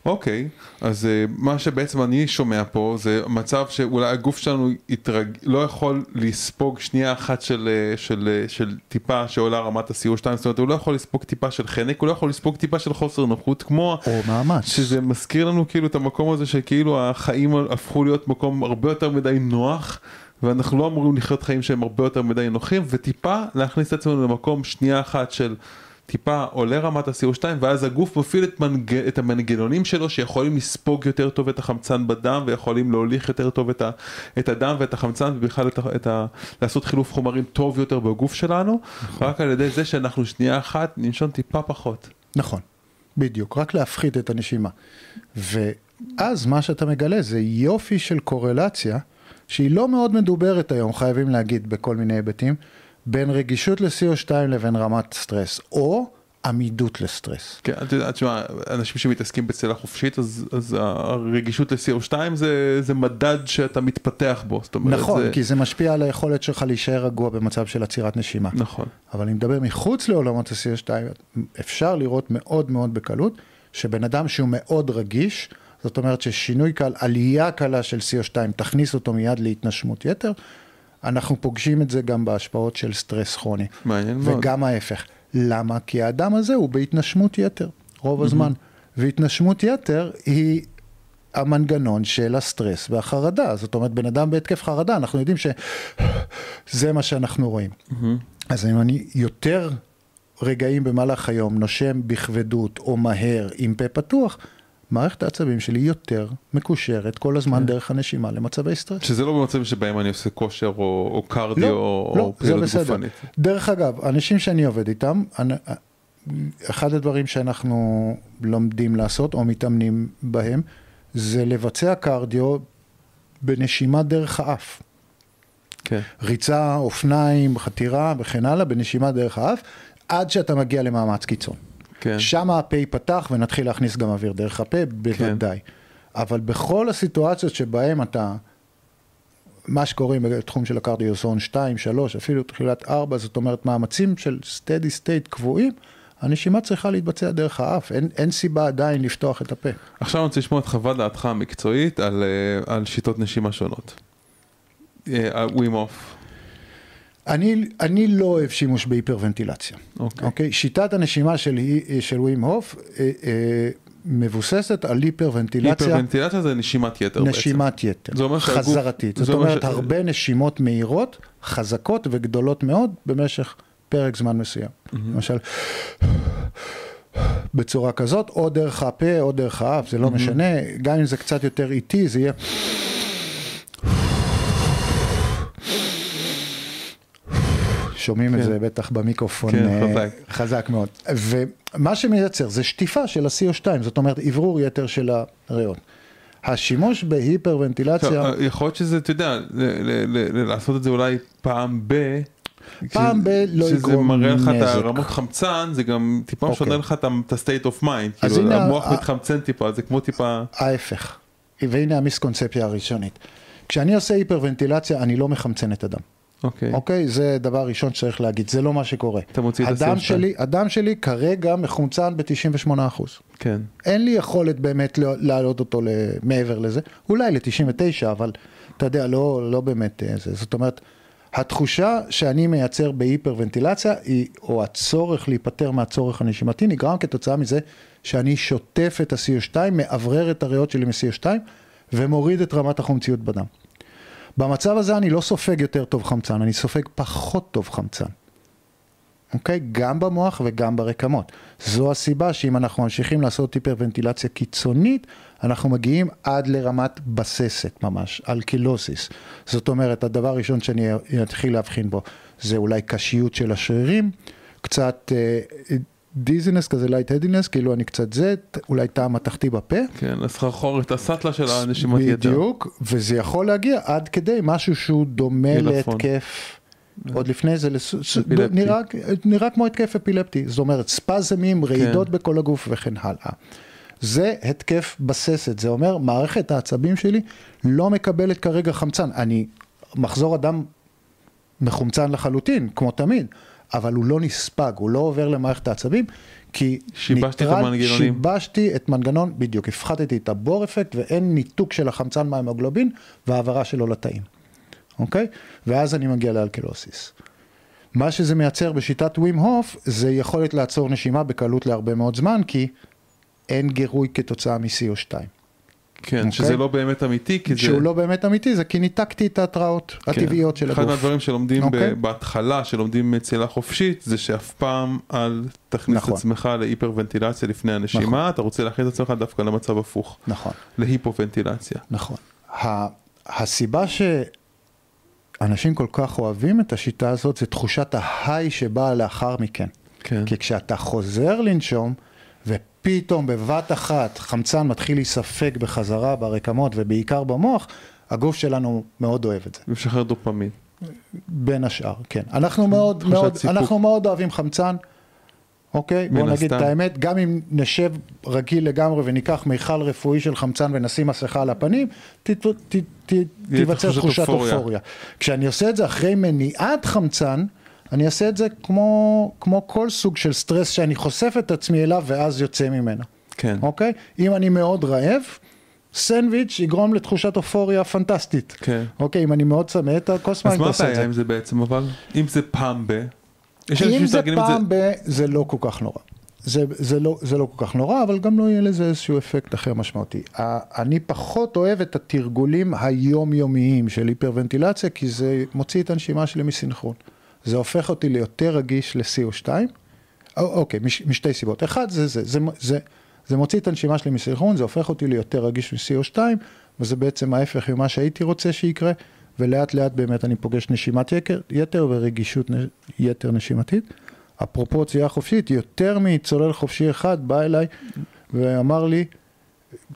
אוקיי, אז אה, מה שבעצם אני שומע פה זה מצב שאולי הגוף שלנו יתרג... לא יכול לספוג שנייה אחת של, אה, של, אה, של טיפה שעולה רמת ה-CO2, זאת אומרת הוא לא יכול לספוג טיפה של חנק, הוא לא יכול לספוג טיפה של חוסר נוחות, כמו או מאמץ. שזה מזכיר לנו כאילו את המקום הזה שכאילו החיים הפכו להיות מקום הרבה יותר מדי נוח. ואנחנו לא אמורים לחיות חיים שהם הרבה יותר מדי נוחים וטיפה להכניס את עצמנו למקום שנייה אחת של טיפה עולה רמת ה-CO2 ואז הגוף מפעיל את, מנג... את המנגנונים שלו שיכולים לספוג יותר טוב את החמצן בדם ויכולים להוליך יותר טוב את, ה... את הדם ואת החמצן ובכלל את ה... את ה... לעשות חילוף חומרים טוב יותר בגוף שלנו. רק על ידי זה שאנחנו שנייה אחת ננשום טיפה פחות. נכון, בדיוק, רק להפחית את הנשימה. ואז מה שאתה מגלה זה יופי של קורלציה, שהיא לא מאוד מדוברת היום, חייבים להגיד בכל מיני היבטים, בין רגישות ל-CO2 לבין רמת סטרס, או עמידות לסטרס. כן, את יודעת, תשמע, אנשים שמתעסקים בצלילה חופשית, אז, אז הרגישות ל-CO2 זה, זה מדד שאתה מתפתח בו, זאת אומרת, נכון, זה... כי זה משפיע על היכולת שלך להישאר רגוע במצב של עצירת נשימה. נכון, אבל אני מדבר מחוץ לעולמות ה-CO2, אפשר לראות מאוד מאוד בקלות, שבן אדם שהוא מאוד רגיש, זאת אומרת ששינוי קל, עלייה קלה של CO2 תכניס אותו מיד להתנשמות יתר, אנחנו פוגשים את זה גם בהשפעות של סטרס כרוני. מעניין מאוד. וגם ההפך. למה? כי האדם הזה הוא בהתנשמות יתר, רוב הזמן. והתנשמות יתר היא המנגנון של הסטרס והחרדה. זאת אומרת, בן אדם בהתקף חרדה, אנחנו יודעים שזה מה שאנחנו רואים. אז אם אני יותר רגעים במהלך היום נושם בכבדות או מהר עם פה פתוח, מערכת העצבים שלי יותר מקושרת כל הזמן כן. דרך הנשימה למצבי סטרס. שזה לא במצבים שבהם אני עושה כושר או, או קרדיו לא, או, לא, או זה פעילות בסדר. גופנית. דרך אגב, אנשים שאני עובד איתם, אני- אחד הדברים שאנחנו לומדים לעשות או מתאמנים בהם, זה לבצע קרדיו בנשימה דרך האף. כן, ריצה, אופניים, חתירה וכן הלאה, בנשימה דרך האף, עד שאתה מגיע למאמץ קיצון. כן. שם הפה ייפתח ונתחיל להכניס גם אוויר דרך הפה, בוודאי. אבל בכל הסיטואציות שבהן אתה, מה שקוראים בתחום של הקרדיו zone 2, 3, אפילו תחילת 4, זאת אומרת מאמצים של steady state קבועים, הנשימה צריכה להתבצע דרך האף, אין, אין סיבה עדיין לפתוח את הפה. עכשיו אני רוצה לשמוע את חוות דעתך המקצועית על, אה, על שיטות נשימה שונות. אה, Wim Hof. אני, אני לא אוהב שימוש בהיפרוונטילציה. אוקיי. אוקיי? שיטת הנשימה של, של ווים הוף אה, אה, מבוססת על היפרוונטילציה. היפרוונטילציה זה נשימת יתר בעצם. נשימת יתר, זה אומר שהגוף- חזרתית. זאת אומר אומרת, ש- הרבה נשימות מהירות, חזקות וגדולות מאוד במשך פרק זמן מסוים. למשל, בצורה כזאת, או דרך הפה או דרך האף, זה לא משנה, גם אם זה קצת יותר איטי, זה יהיה... שומעים את כן. זה בטח במיקרופון כן, אה, חזק. חזק מאוד. ומה שמייצר זה שטיפה של ה-CO2, זאת אומרת אוורור יתר של הריאות. השימוש בהיפרוונטילציה, אה, יכול להיות שזה, אתה יודע, ל- ל- ל- ל- לעשות את זה אולי פעם ב... פעם ב- לא שזה יגרום מראה לך את נזק. הרמות חמצן, זה גם טיפה אוקיי. משנה לך את את ה-state of mind. כאילו, הנה המוח ה- מתחמצן טיפה, זה כמו טיפה... ההפך. והנה המיסקונספציה הראשונית. כשאני עושה היפרוונטילציה, אני לא מחמצן את הדם. אוקיי. אוקיי? זה דבר ראשון שצריך להגיד, זה לא מה שקורה. אתה מוציא את ה-CO2. שלי, הדם שלי כרגע מחומצן ב-98%. כן. אין לי יכולת באמת להעלות אותו מעבר לזה, אולי ל-99, אבל אתה יודע, לא, לא באמת אה, זה. זאת אומרת, התחושה שאני מייצר בהיפרוונטילציה, היא, או הצורך להיפטר מהצורך הנשימתי, נגרם כתוצאה מזה שאני שוטף את ה-CO2, מאוורר את הריאות שלי מ-CO2, ומוריד את רמת החומציות בדם. במצב הזה אני לא סופג יותר טוב חמצן, אני סופג פחות טוב חמצן. אוקיי? גם במוח וגם ברקמות. זו הסיבה שאם אנחנו ממשיכים לעשות היפרוונטילציה קיצונית, אנחנו מגיעים עד לרמת בססת ממש, alkalosis. זאת אומרת, הדבר הראשון שאני אתחיל להבחין בו זה אולי קשיות של השרירים, קצת dizziness כזה, light-headedness, כאילו אני קצת זה, אולי טעם מתכתי בפה. כן, הסחרחורת, הסטלה של הנשימת יתר. בדיוק, וזה יכול להגיע עד כדי משהו שהוא דומה. להתקף. עוד לפני זה, לס-. נראה, נראה כמו התקף אפילפטי, זאת אומרת ספזמים, רעידות כן. בכל הגוף וכן הלאה. זה התקף בססת, זה אומר מערכת העצבים שלי לא מקבלת כרגע חמצן. אני, מחזור הדם מחומצן לחלוטין, כמו תמיד, אבל הוא לא נספג, הוא לא עובר למערכת העצבים, כי שיבשת את ניטרל- המנגנונים. שיבשתי את מנגנון, בדיוק, הפחתתי את הבור אפקט ואין ניתוק של החמצן מההמוגלובין והעברה שלו לתאים, אוקיי? ואז אני מגיע לאלקלוסיס. מה שזה מייצר בשיטת ווים הוף זה יכולת לעצור נשימה בקלות להרבה מאוד זמן, כי אין גירוי כתוצאה מ-CO2. כן, אוקיי. שזה לא באמת אמיתי, כי זה... שהוא לא באמת אמיתי, זה כי ניתקתי את ההתראות כן. הטבעיות של הגוף. אחד מהדברים שלומדים ב- אוקיי. בהתחלה, שלומדים צלילה חופשית, זה שאף פעם אל תכניס את נכון. עצמך להיפרוונטילציה לפני הנשימה, נכון. אתה רוצה להכניס את עצמך דווקא למצב הפוך, נכון. להיפוונטילציה. נכון. ה- הסיבה שאנשים כל כך אוהבים את השיטה הזאת זה תחושת ההיי שבאה לאחר מכן. כן. כי כשאתה חוזר לנשום, ופתאום בבת אחת חמצן מתחיל להיספג בחזרה ברקמות ובעיקר במוח, הגוף שלנו מאוד אוהב את זה. ומשחרר דופמין. בין השאר, כן. אנחנו מאוד, מאוד, סיפוק. אנחנו מאוד אוהבים חמצן, אוקיי? בוא נגיד את הסתם. האמת, גם אם נשב רגיל לגמרי וניקח מיכל רפואי של חמצן ונשים מסכה על הפנים, תיווצר תחושת. אופוריה. כשאני עושה את זה אחרי מניעת חמצן, אני אעשה את זה כמו, כמו כל סוג של סטרס שאני חושף את עצמי אליו ואז יוצא ממנו, כן. אוקיי? אם אני מאוד רעב, סנדוויץ' יגרום לתחושת אופוריה פנטסטית. כן. אוקיי, אם אני מאוד צמא את הכוס מים, אז מה תעשה את הבעיה זה. עם זה בעצם אבל? אם זה פעם ב... אם זה פעם ב... זה לא כל כך נורא. זה, זה, לא, זה לא כל כך נורא, אבל גם לא יהיה לזה איזשהו אפקט אחר משמעותי. אני פחות אוהב את התרגולים היומיומיים של היפרוונטילציה, כי זה מוציא את הנשימה שלי מסינכרון. זה הופך אותי ליותר רגיש ל-CO2. אוקיי, מש, משתי סיבות. אחד, זה זה, זה, זה, זה מוציא את הנשימה שלי מסינכרון, זה הופך אותי ליותר רגיש מ-CO2, וזה בעצם ההפך ממה שהייתי רוצה שיקרה, ולאט לאט באמת אני פוגש נשימת יקר, יתר ורגישות יתר נשימתית. אפרופו צלילה חופשית, יותר מצולל חופשי אחד בא אליי ואמר לי,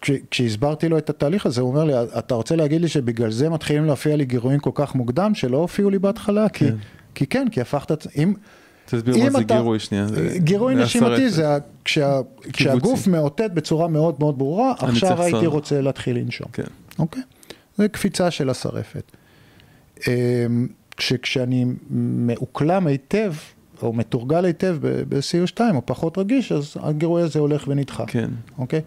כש, כשהסברתי לו את התהליך הזה, הוא אומר לי, אתה רוצה להגיד לי שבגלל זה מתחילים להופיע לי גירויים כל כך מוקדם, שלא הופיעו לי בהתחלה? כן. כי, כי כן, כי הפכת, אם... תסביר מה זה גירוי שנייה. גירוי נשימתי זה כשה, כשהגוף מאותת בצורה מאוד מאוד ברורה, עכשיו הייתי סור. רוצה להתחיל לנשום. כן. אוקיי? זה קפיצה של השרפת. אמ, כשאני מאוקלם היטב, או מתורגל היטב ב-CO2, או פחות רגיש, אז הגירוי הזה הולך ונדחה. כן. אוקיי?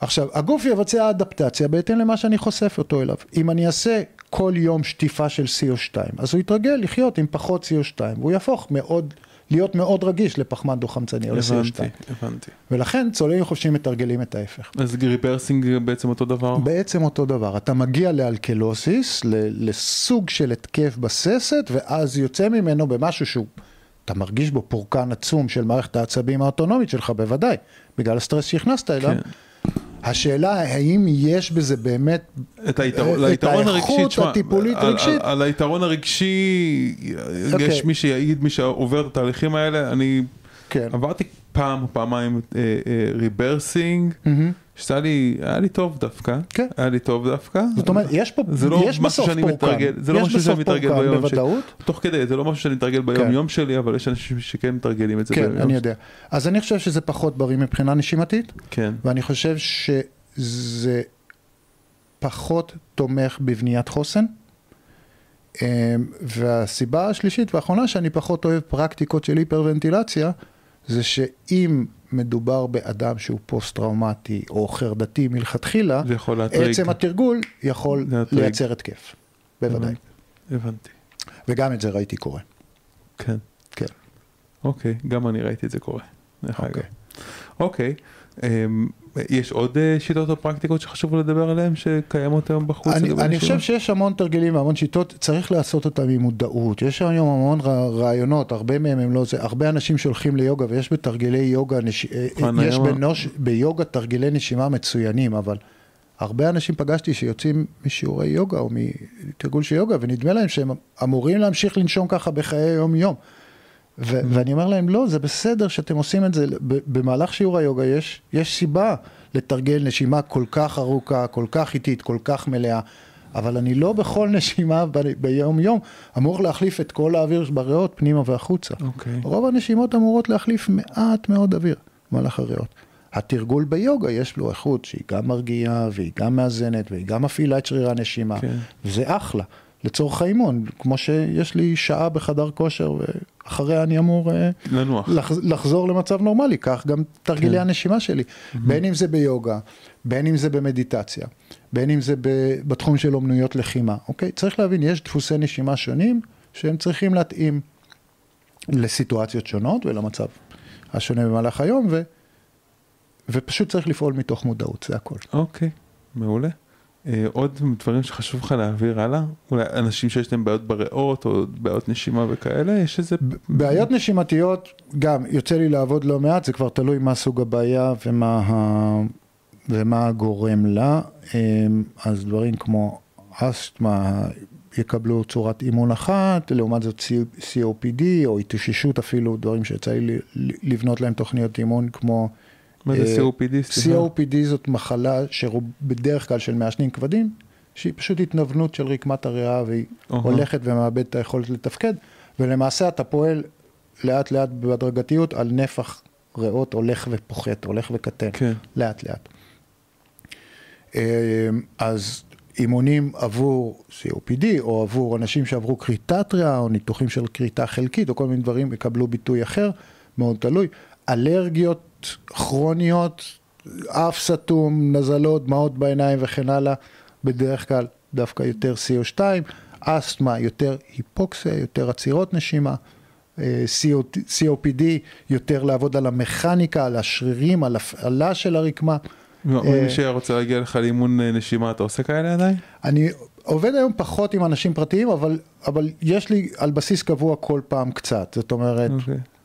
עכשיו, הגוף יבצע אדפטציה בהתאם למה שאני חושף אותו אליו. אם אני אעשה כל יום שטיפה של CO2, אז הוא יתרגל לחיות עם פחות CO2, והוא יהפוך מאוד, להיות מאוד רגיש לפחמן דו-חמצני או ל-CO2. הבנתי, הבנתי. ולכן צוללים חופשיים מתרגלים את ההפך. אז rebirthing בעצם אותו דבר? בעצם אותו דבר. אתה מגיע ל alkalosis, לסוג של התקף בססת, ואז יוצא ממנו במשהו שהוא... אתה מרגיש בו פורקן עצום של מערכת העצבים האוטונומית שלך, בוודאי, בגלל הסטרס שהכנסת אליו. כן. השאלה האם יש בזה באמת את, היתרון, את האיכות הטיפולית רגשית. על, על היתרון הרגשי, אוקיי. יש אוקיי. מי שיעיד, מי שעובר את התהליכים האלה, אני כן. עברתי פעם או פעמיים rebirthing. אה, אמ-המ. שעשה לי, היה לי טוב דווקא, כן. היה לי טוב דווקא. זאת אומרת, יש פה, זה לא יש בסוף פורקן, מתרגל, זה לא משהו שאני מתרגל ביום. שלי, תוך כדי, זה לא משהו שאני מתרגל ביום כן. יום שלי, אבל יש אנשים שכן מתרגלים את זה כן, ביום. כן, אני יודע. אז אני חושב שזה פחות בריא מבחינה נשימתית, כן. ואני חושב שזה פחות תומך בבניית חוסן. אמ, והסיבה השלישית והאחרונה שאני פחות אוהב פרקטיקות של היפרוונטילציה, זה שאם מדובר באדם שהוא פוסט-טראומטי או חרדתי מלכתחילה, עצם התרגול יכול להטריג. לייצר התקף, בוודאי. הבנתי. וגם את זה ראיתי קורה. כן. כן. אוקיי, גם אני ראיתי את זה קורה. אוקיי. אוקיי. אמ, יש עוד אה, שיטות או פרקטיקות שחשוב לדבר עליהן שקיימות היום בחוץ? אני, אני חושב שיש המון תרגילים והמון שיטות, צריך לעשות אותם עם מודעות. יש היום המון רעיונות, הרבה מהם הם לא זה, הרבה אנשים שהולכים ליוגה ויש בתרגילי יוגה, נש... אה, אה, יש בנוש... ביוגה תרגילי נשימה מצוינים, אבל הרבה אנשים פגשתי שיוצאים משיעורי יוגה או מתרגול של יוגה ונדמה להם שהם אמורים להמשיך לנשום ככה בחיי היום יום. ו- ואני אומר להם, לא, זה בסדר שאתם עושים את זה, במהלך שיעור היוגה יש, יש סיבה לתרגל נשימה כל כך ארוכה, כל כך איטית, כל כך מלאה, אבל אני לא בכל <laughs> נשימה ב- ביום יום אמור להחליף את כל האוויר בריאות פנימה והחוצה. Okay. אוקיי. רוב הנשימות אמורות להחליף מעט מאוד אוויר במהלך הריאות. התרגול ביוגה יש לו איכות שהיא גם מרגיעה והיא גם מאזנת והיא גם מפעילה את שרירי הנשימה, okay. כן. וזה אחלה. לצורך האימון, כמו שיש לי שעה בחדר כושר ואחריה אני אמור אה, לנוח. לח, לחזור למצב נורמלי, כך גם תרגילי כן. הנשימה שלי, mm-hmm. בין אם זה ביוגה, בין אם זה במדיטציה, בין אם זה בתחום של אומנויות לחימה, אוקיי? צריך להבין, יש דפוסי נשימה שונים שהם צריכים להתאים לסיטואציות שונות ולמצב השונה במהלך היום, ו, ופשוט צריך לפעול מתוך מודעות, זה הכל. אוקיי, מעולה. אה, עוד דברים שחשוב לך להעביר הלאה? אולי אנשים שיש להם בעיות בריאות או בעיות נשימה וכאלה, יש איזה... בעיות נשימתיות, גם יוצא לי לעבוד לא מעט, זה כבר תלוי מה סוג הבעיה ומה, ה... ומה גורם לה. אמ, אז דברים כמו אסתמה יקבלו צורת אימון אחת, לעומת זאת COPD או התאוששות אפילו, דברים שיצא לי לבנות להם תוכניות אימון כמו... מה זה COPD? COPD זאת מחלה שבדרך כלל של מעשנים כבדים, שהיא פשוט התנוונות של רקמת הריאה והיא הולכת ומאבדת את היכולת לתפקד, ולמעשה אתה פועל לאט לאט בהדרגתיות על נפח ריאות הולך ופוחת, הולך וקטן, כן. לאט לאט. אז אימונים עבור COPD או עבור אנשים שעברו קריטטריה או ניתוחים של כריתה חלקית או כל מיני דברים יקבלו ביטוי אחר, מאוד תלוי. אלרגיות כרוניות, אף סתום, נזלות, דמעות בעיניים וכן הלאה, בדרך כלל דווקא יותר CO2, אסתמה, יותר היפוקסיה, יותר עצירות נשימה, אה, COPD, יותר לעבוד על המכניקה, על השרירים, על הפעלה של הרקמה. מי שרוצה להגיע לך לאימון נשימה, אתה עושה כאלה עדיין? אני עובד היום פחות עם אנשים פרטיים, אבל, אבל יש לי על בסיס קבוע כל פעם קצת. זאת אומרת, okay.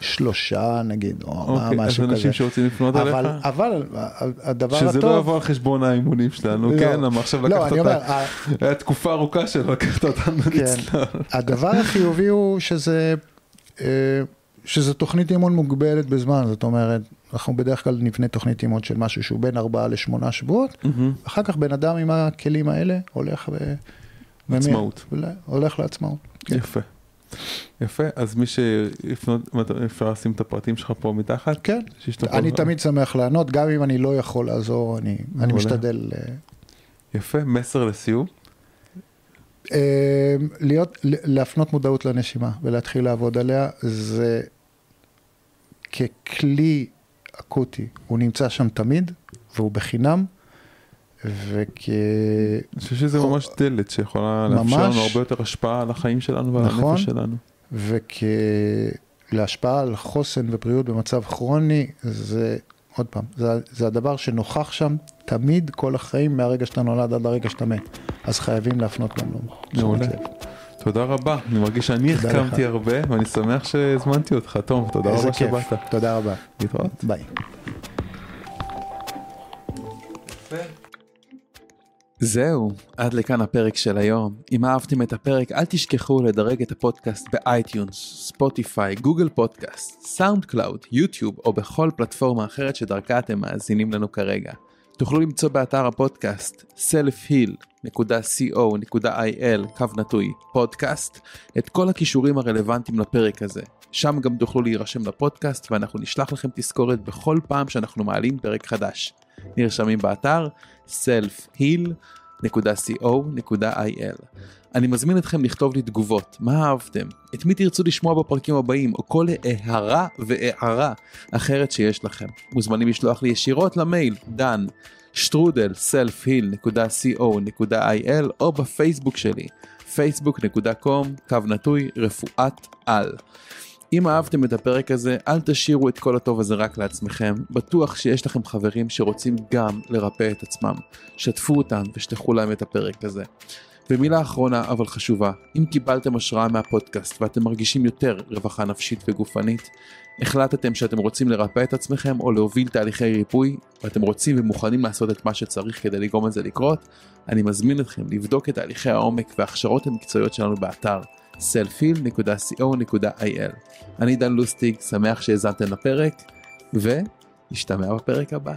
שלושה נגיד, או אוקיי, משהו כזה. אז אנשים שרוצים לפנות אבל, אליך? אבל הדבר שזה הטוב... שזה לא יבוא על חשבון האימונים שלנו, לא, כן? למה עכשיו לא, לקחת אותה, אומר, היה תקופה ארוכה שלא לקחת אותנו כן. לצלול. הדבר החיובי הוא שזה, אה, שזה תוכנית אימון מוגבלת בזמן, זאת אומרת, אנחנו בדרך כלל נבנה תוכנית אימון של משהו שהוא בין ארבעה לשמונה שבועות, אחר כך בן אדם עם הכלים האלה הולך ו... עצמאות. הולך לעצמאות. כן. יפה. יפה, אז מי שיפנות, אפשר לשים את הפרטים שלך פה מתחת? כן, אני תמיד שמח לענות, גם אם אני לא יכול לעזור, אני, אני משתדל. אה, יפה, מסר לסיום? אה, להיות, להפנות מודעות לנשימה ולהתחיל לעבוד עליה, זה ככלי אקוטי, הוא נמצא שם תמיד, והוא בחינם. וכ... אני חושב שזה ממש דלת שיכולה ממש... לאפשר לנו הרבה יותר השפעה על החיים שלנו ועל נכון, הנפש שלנו. וכלהשפעה על חוסן ובריאות במצב כרוני, זה, עוד פעם, זה, זה הדבר שנוכח שם תמיד כל החיים מהרגע שאתה נולד עד הרגע שאתה מת. אז חייבים להפנות לנו. מעולה. תודה רבה, אני מרגיש שאני החכמתי הרבה ואני שמח שהזמנתי אותך, תום, תודה רבה שבאת. תודה רבה. להתראות. ביי. זהו, עד לכאן הפרק של היום. אם אהבתם את הפרק, אל תשכחו לדרג את הפודקאסט ב iTunes, Spotify, Google Podcast, SoundCloud, YouTube או בכל פלטפורמה אחרת שדרכה אתם מאזינים לנו כרגע. תוכלו למצוא באתר הפודקאסט selfheal.co.il קו נטוי פודקאסט את כל הכישורים הרלוונטיים לפרק הזה. שם גם תוכלו להירשם לפודקאסט ואנחנו נשלח לכם תזכורת בכל פעם שאנחנו מעלים פרק חדש. נרשמים באתר selfheal.co.il. אני מזמין אתכם לכתוב לי תגובות, מה אהבתם, את מי תרצו לשמוע בפרקים הבאים, או כל הערה והערה אחרת שיש לכם. מוזמנים לשלוח לי ישירות למייל דן שטרודל selfheal.co.il או בפייסבוק שלי facebook.com קו נטוי רפואת על. אם אהבתם את הפרק הזה, אל תשאירו את כל הטוב הזה רק לעצמכם. בטוח שיש לכם חברים שרוצים גם לרפא את עצמם. שתפו אותם ושלחו להם את הפרק הזה. ומילה אחרונה אבל חשובה, אם קיבלתם השראה מהפודקאסט ואתם מרגישים יותר רווחה נפשית וגופנית, החלטתם שאתם רוצים לרפא את עצמכם או להוביל תהליכי ריפוי, ואתם רוצים ומוכנים לעשות את מה שצריך כדי לגרום לזה לקרות, אני מזמין אתכם לבדוק את תהליכי העומק וההכשרות המקצועיות שלנו באתר selfil.co.il. אני דן לוסטיג, שמח שהאזנתם לפרק, ונשתמע בפרק הבא.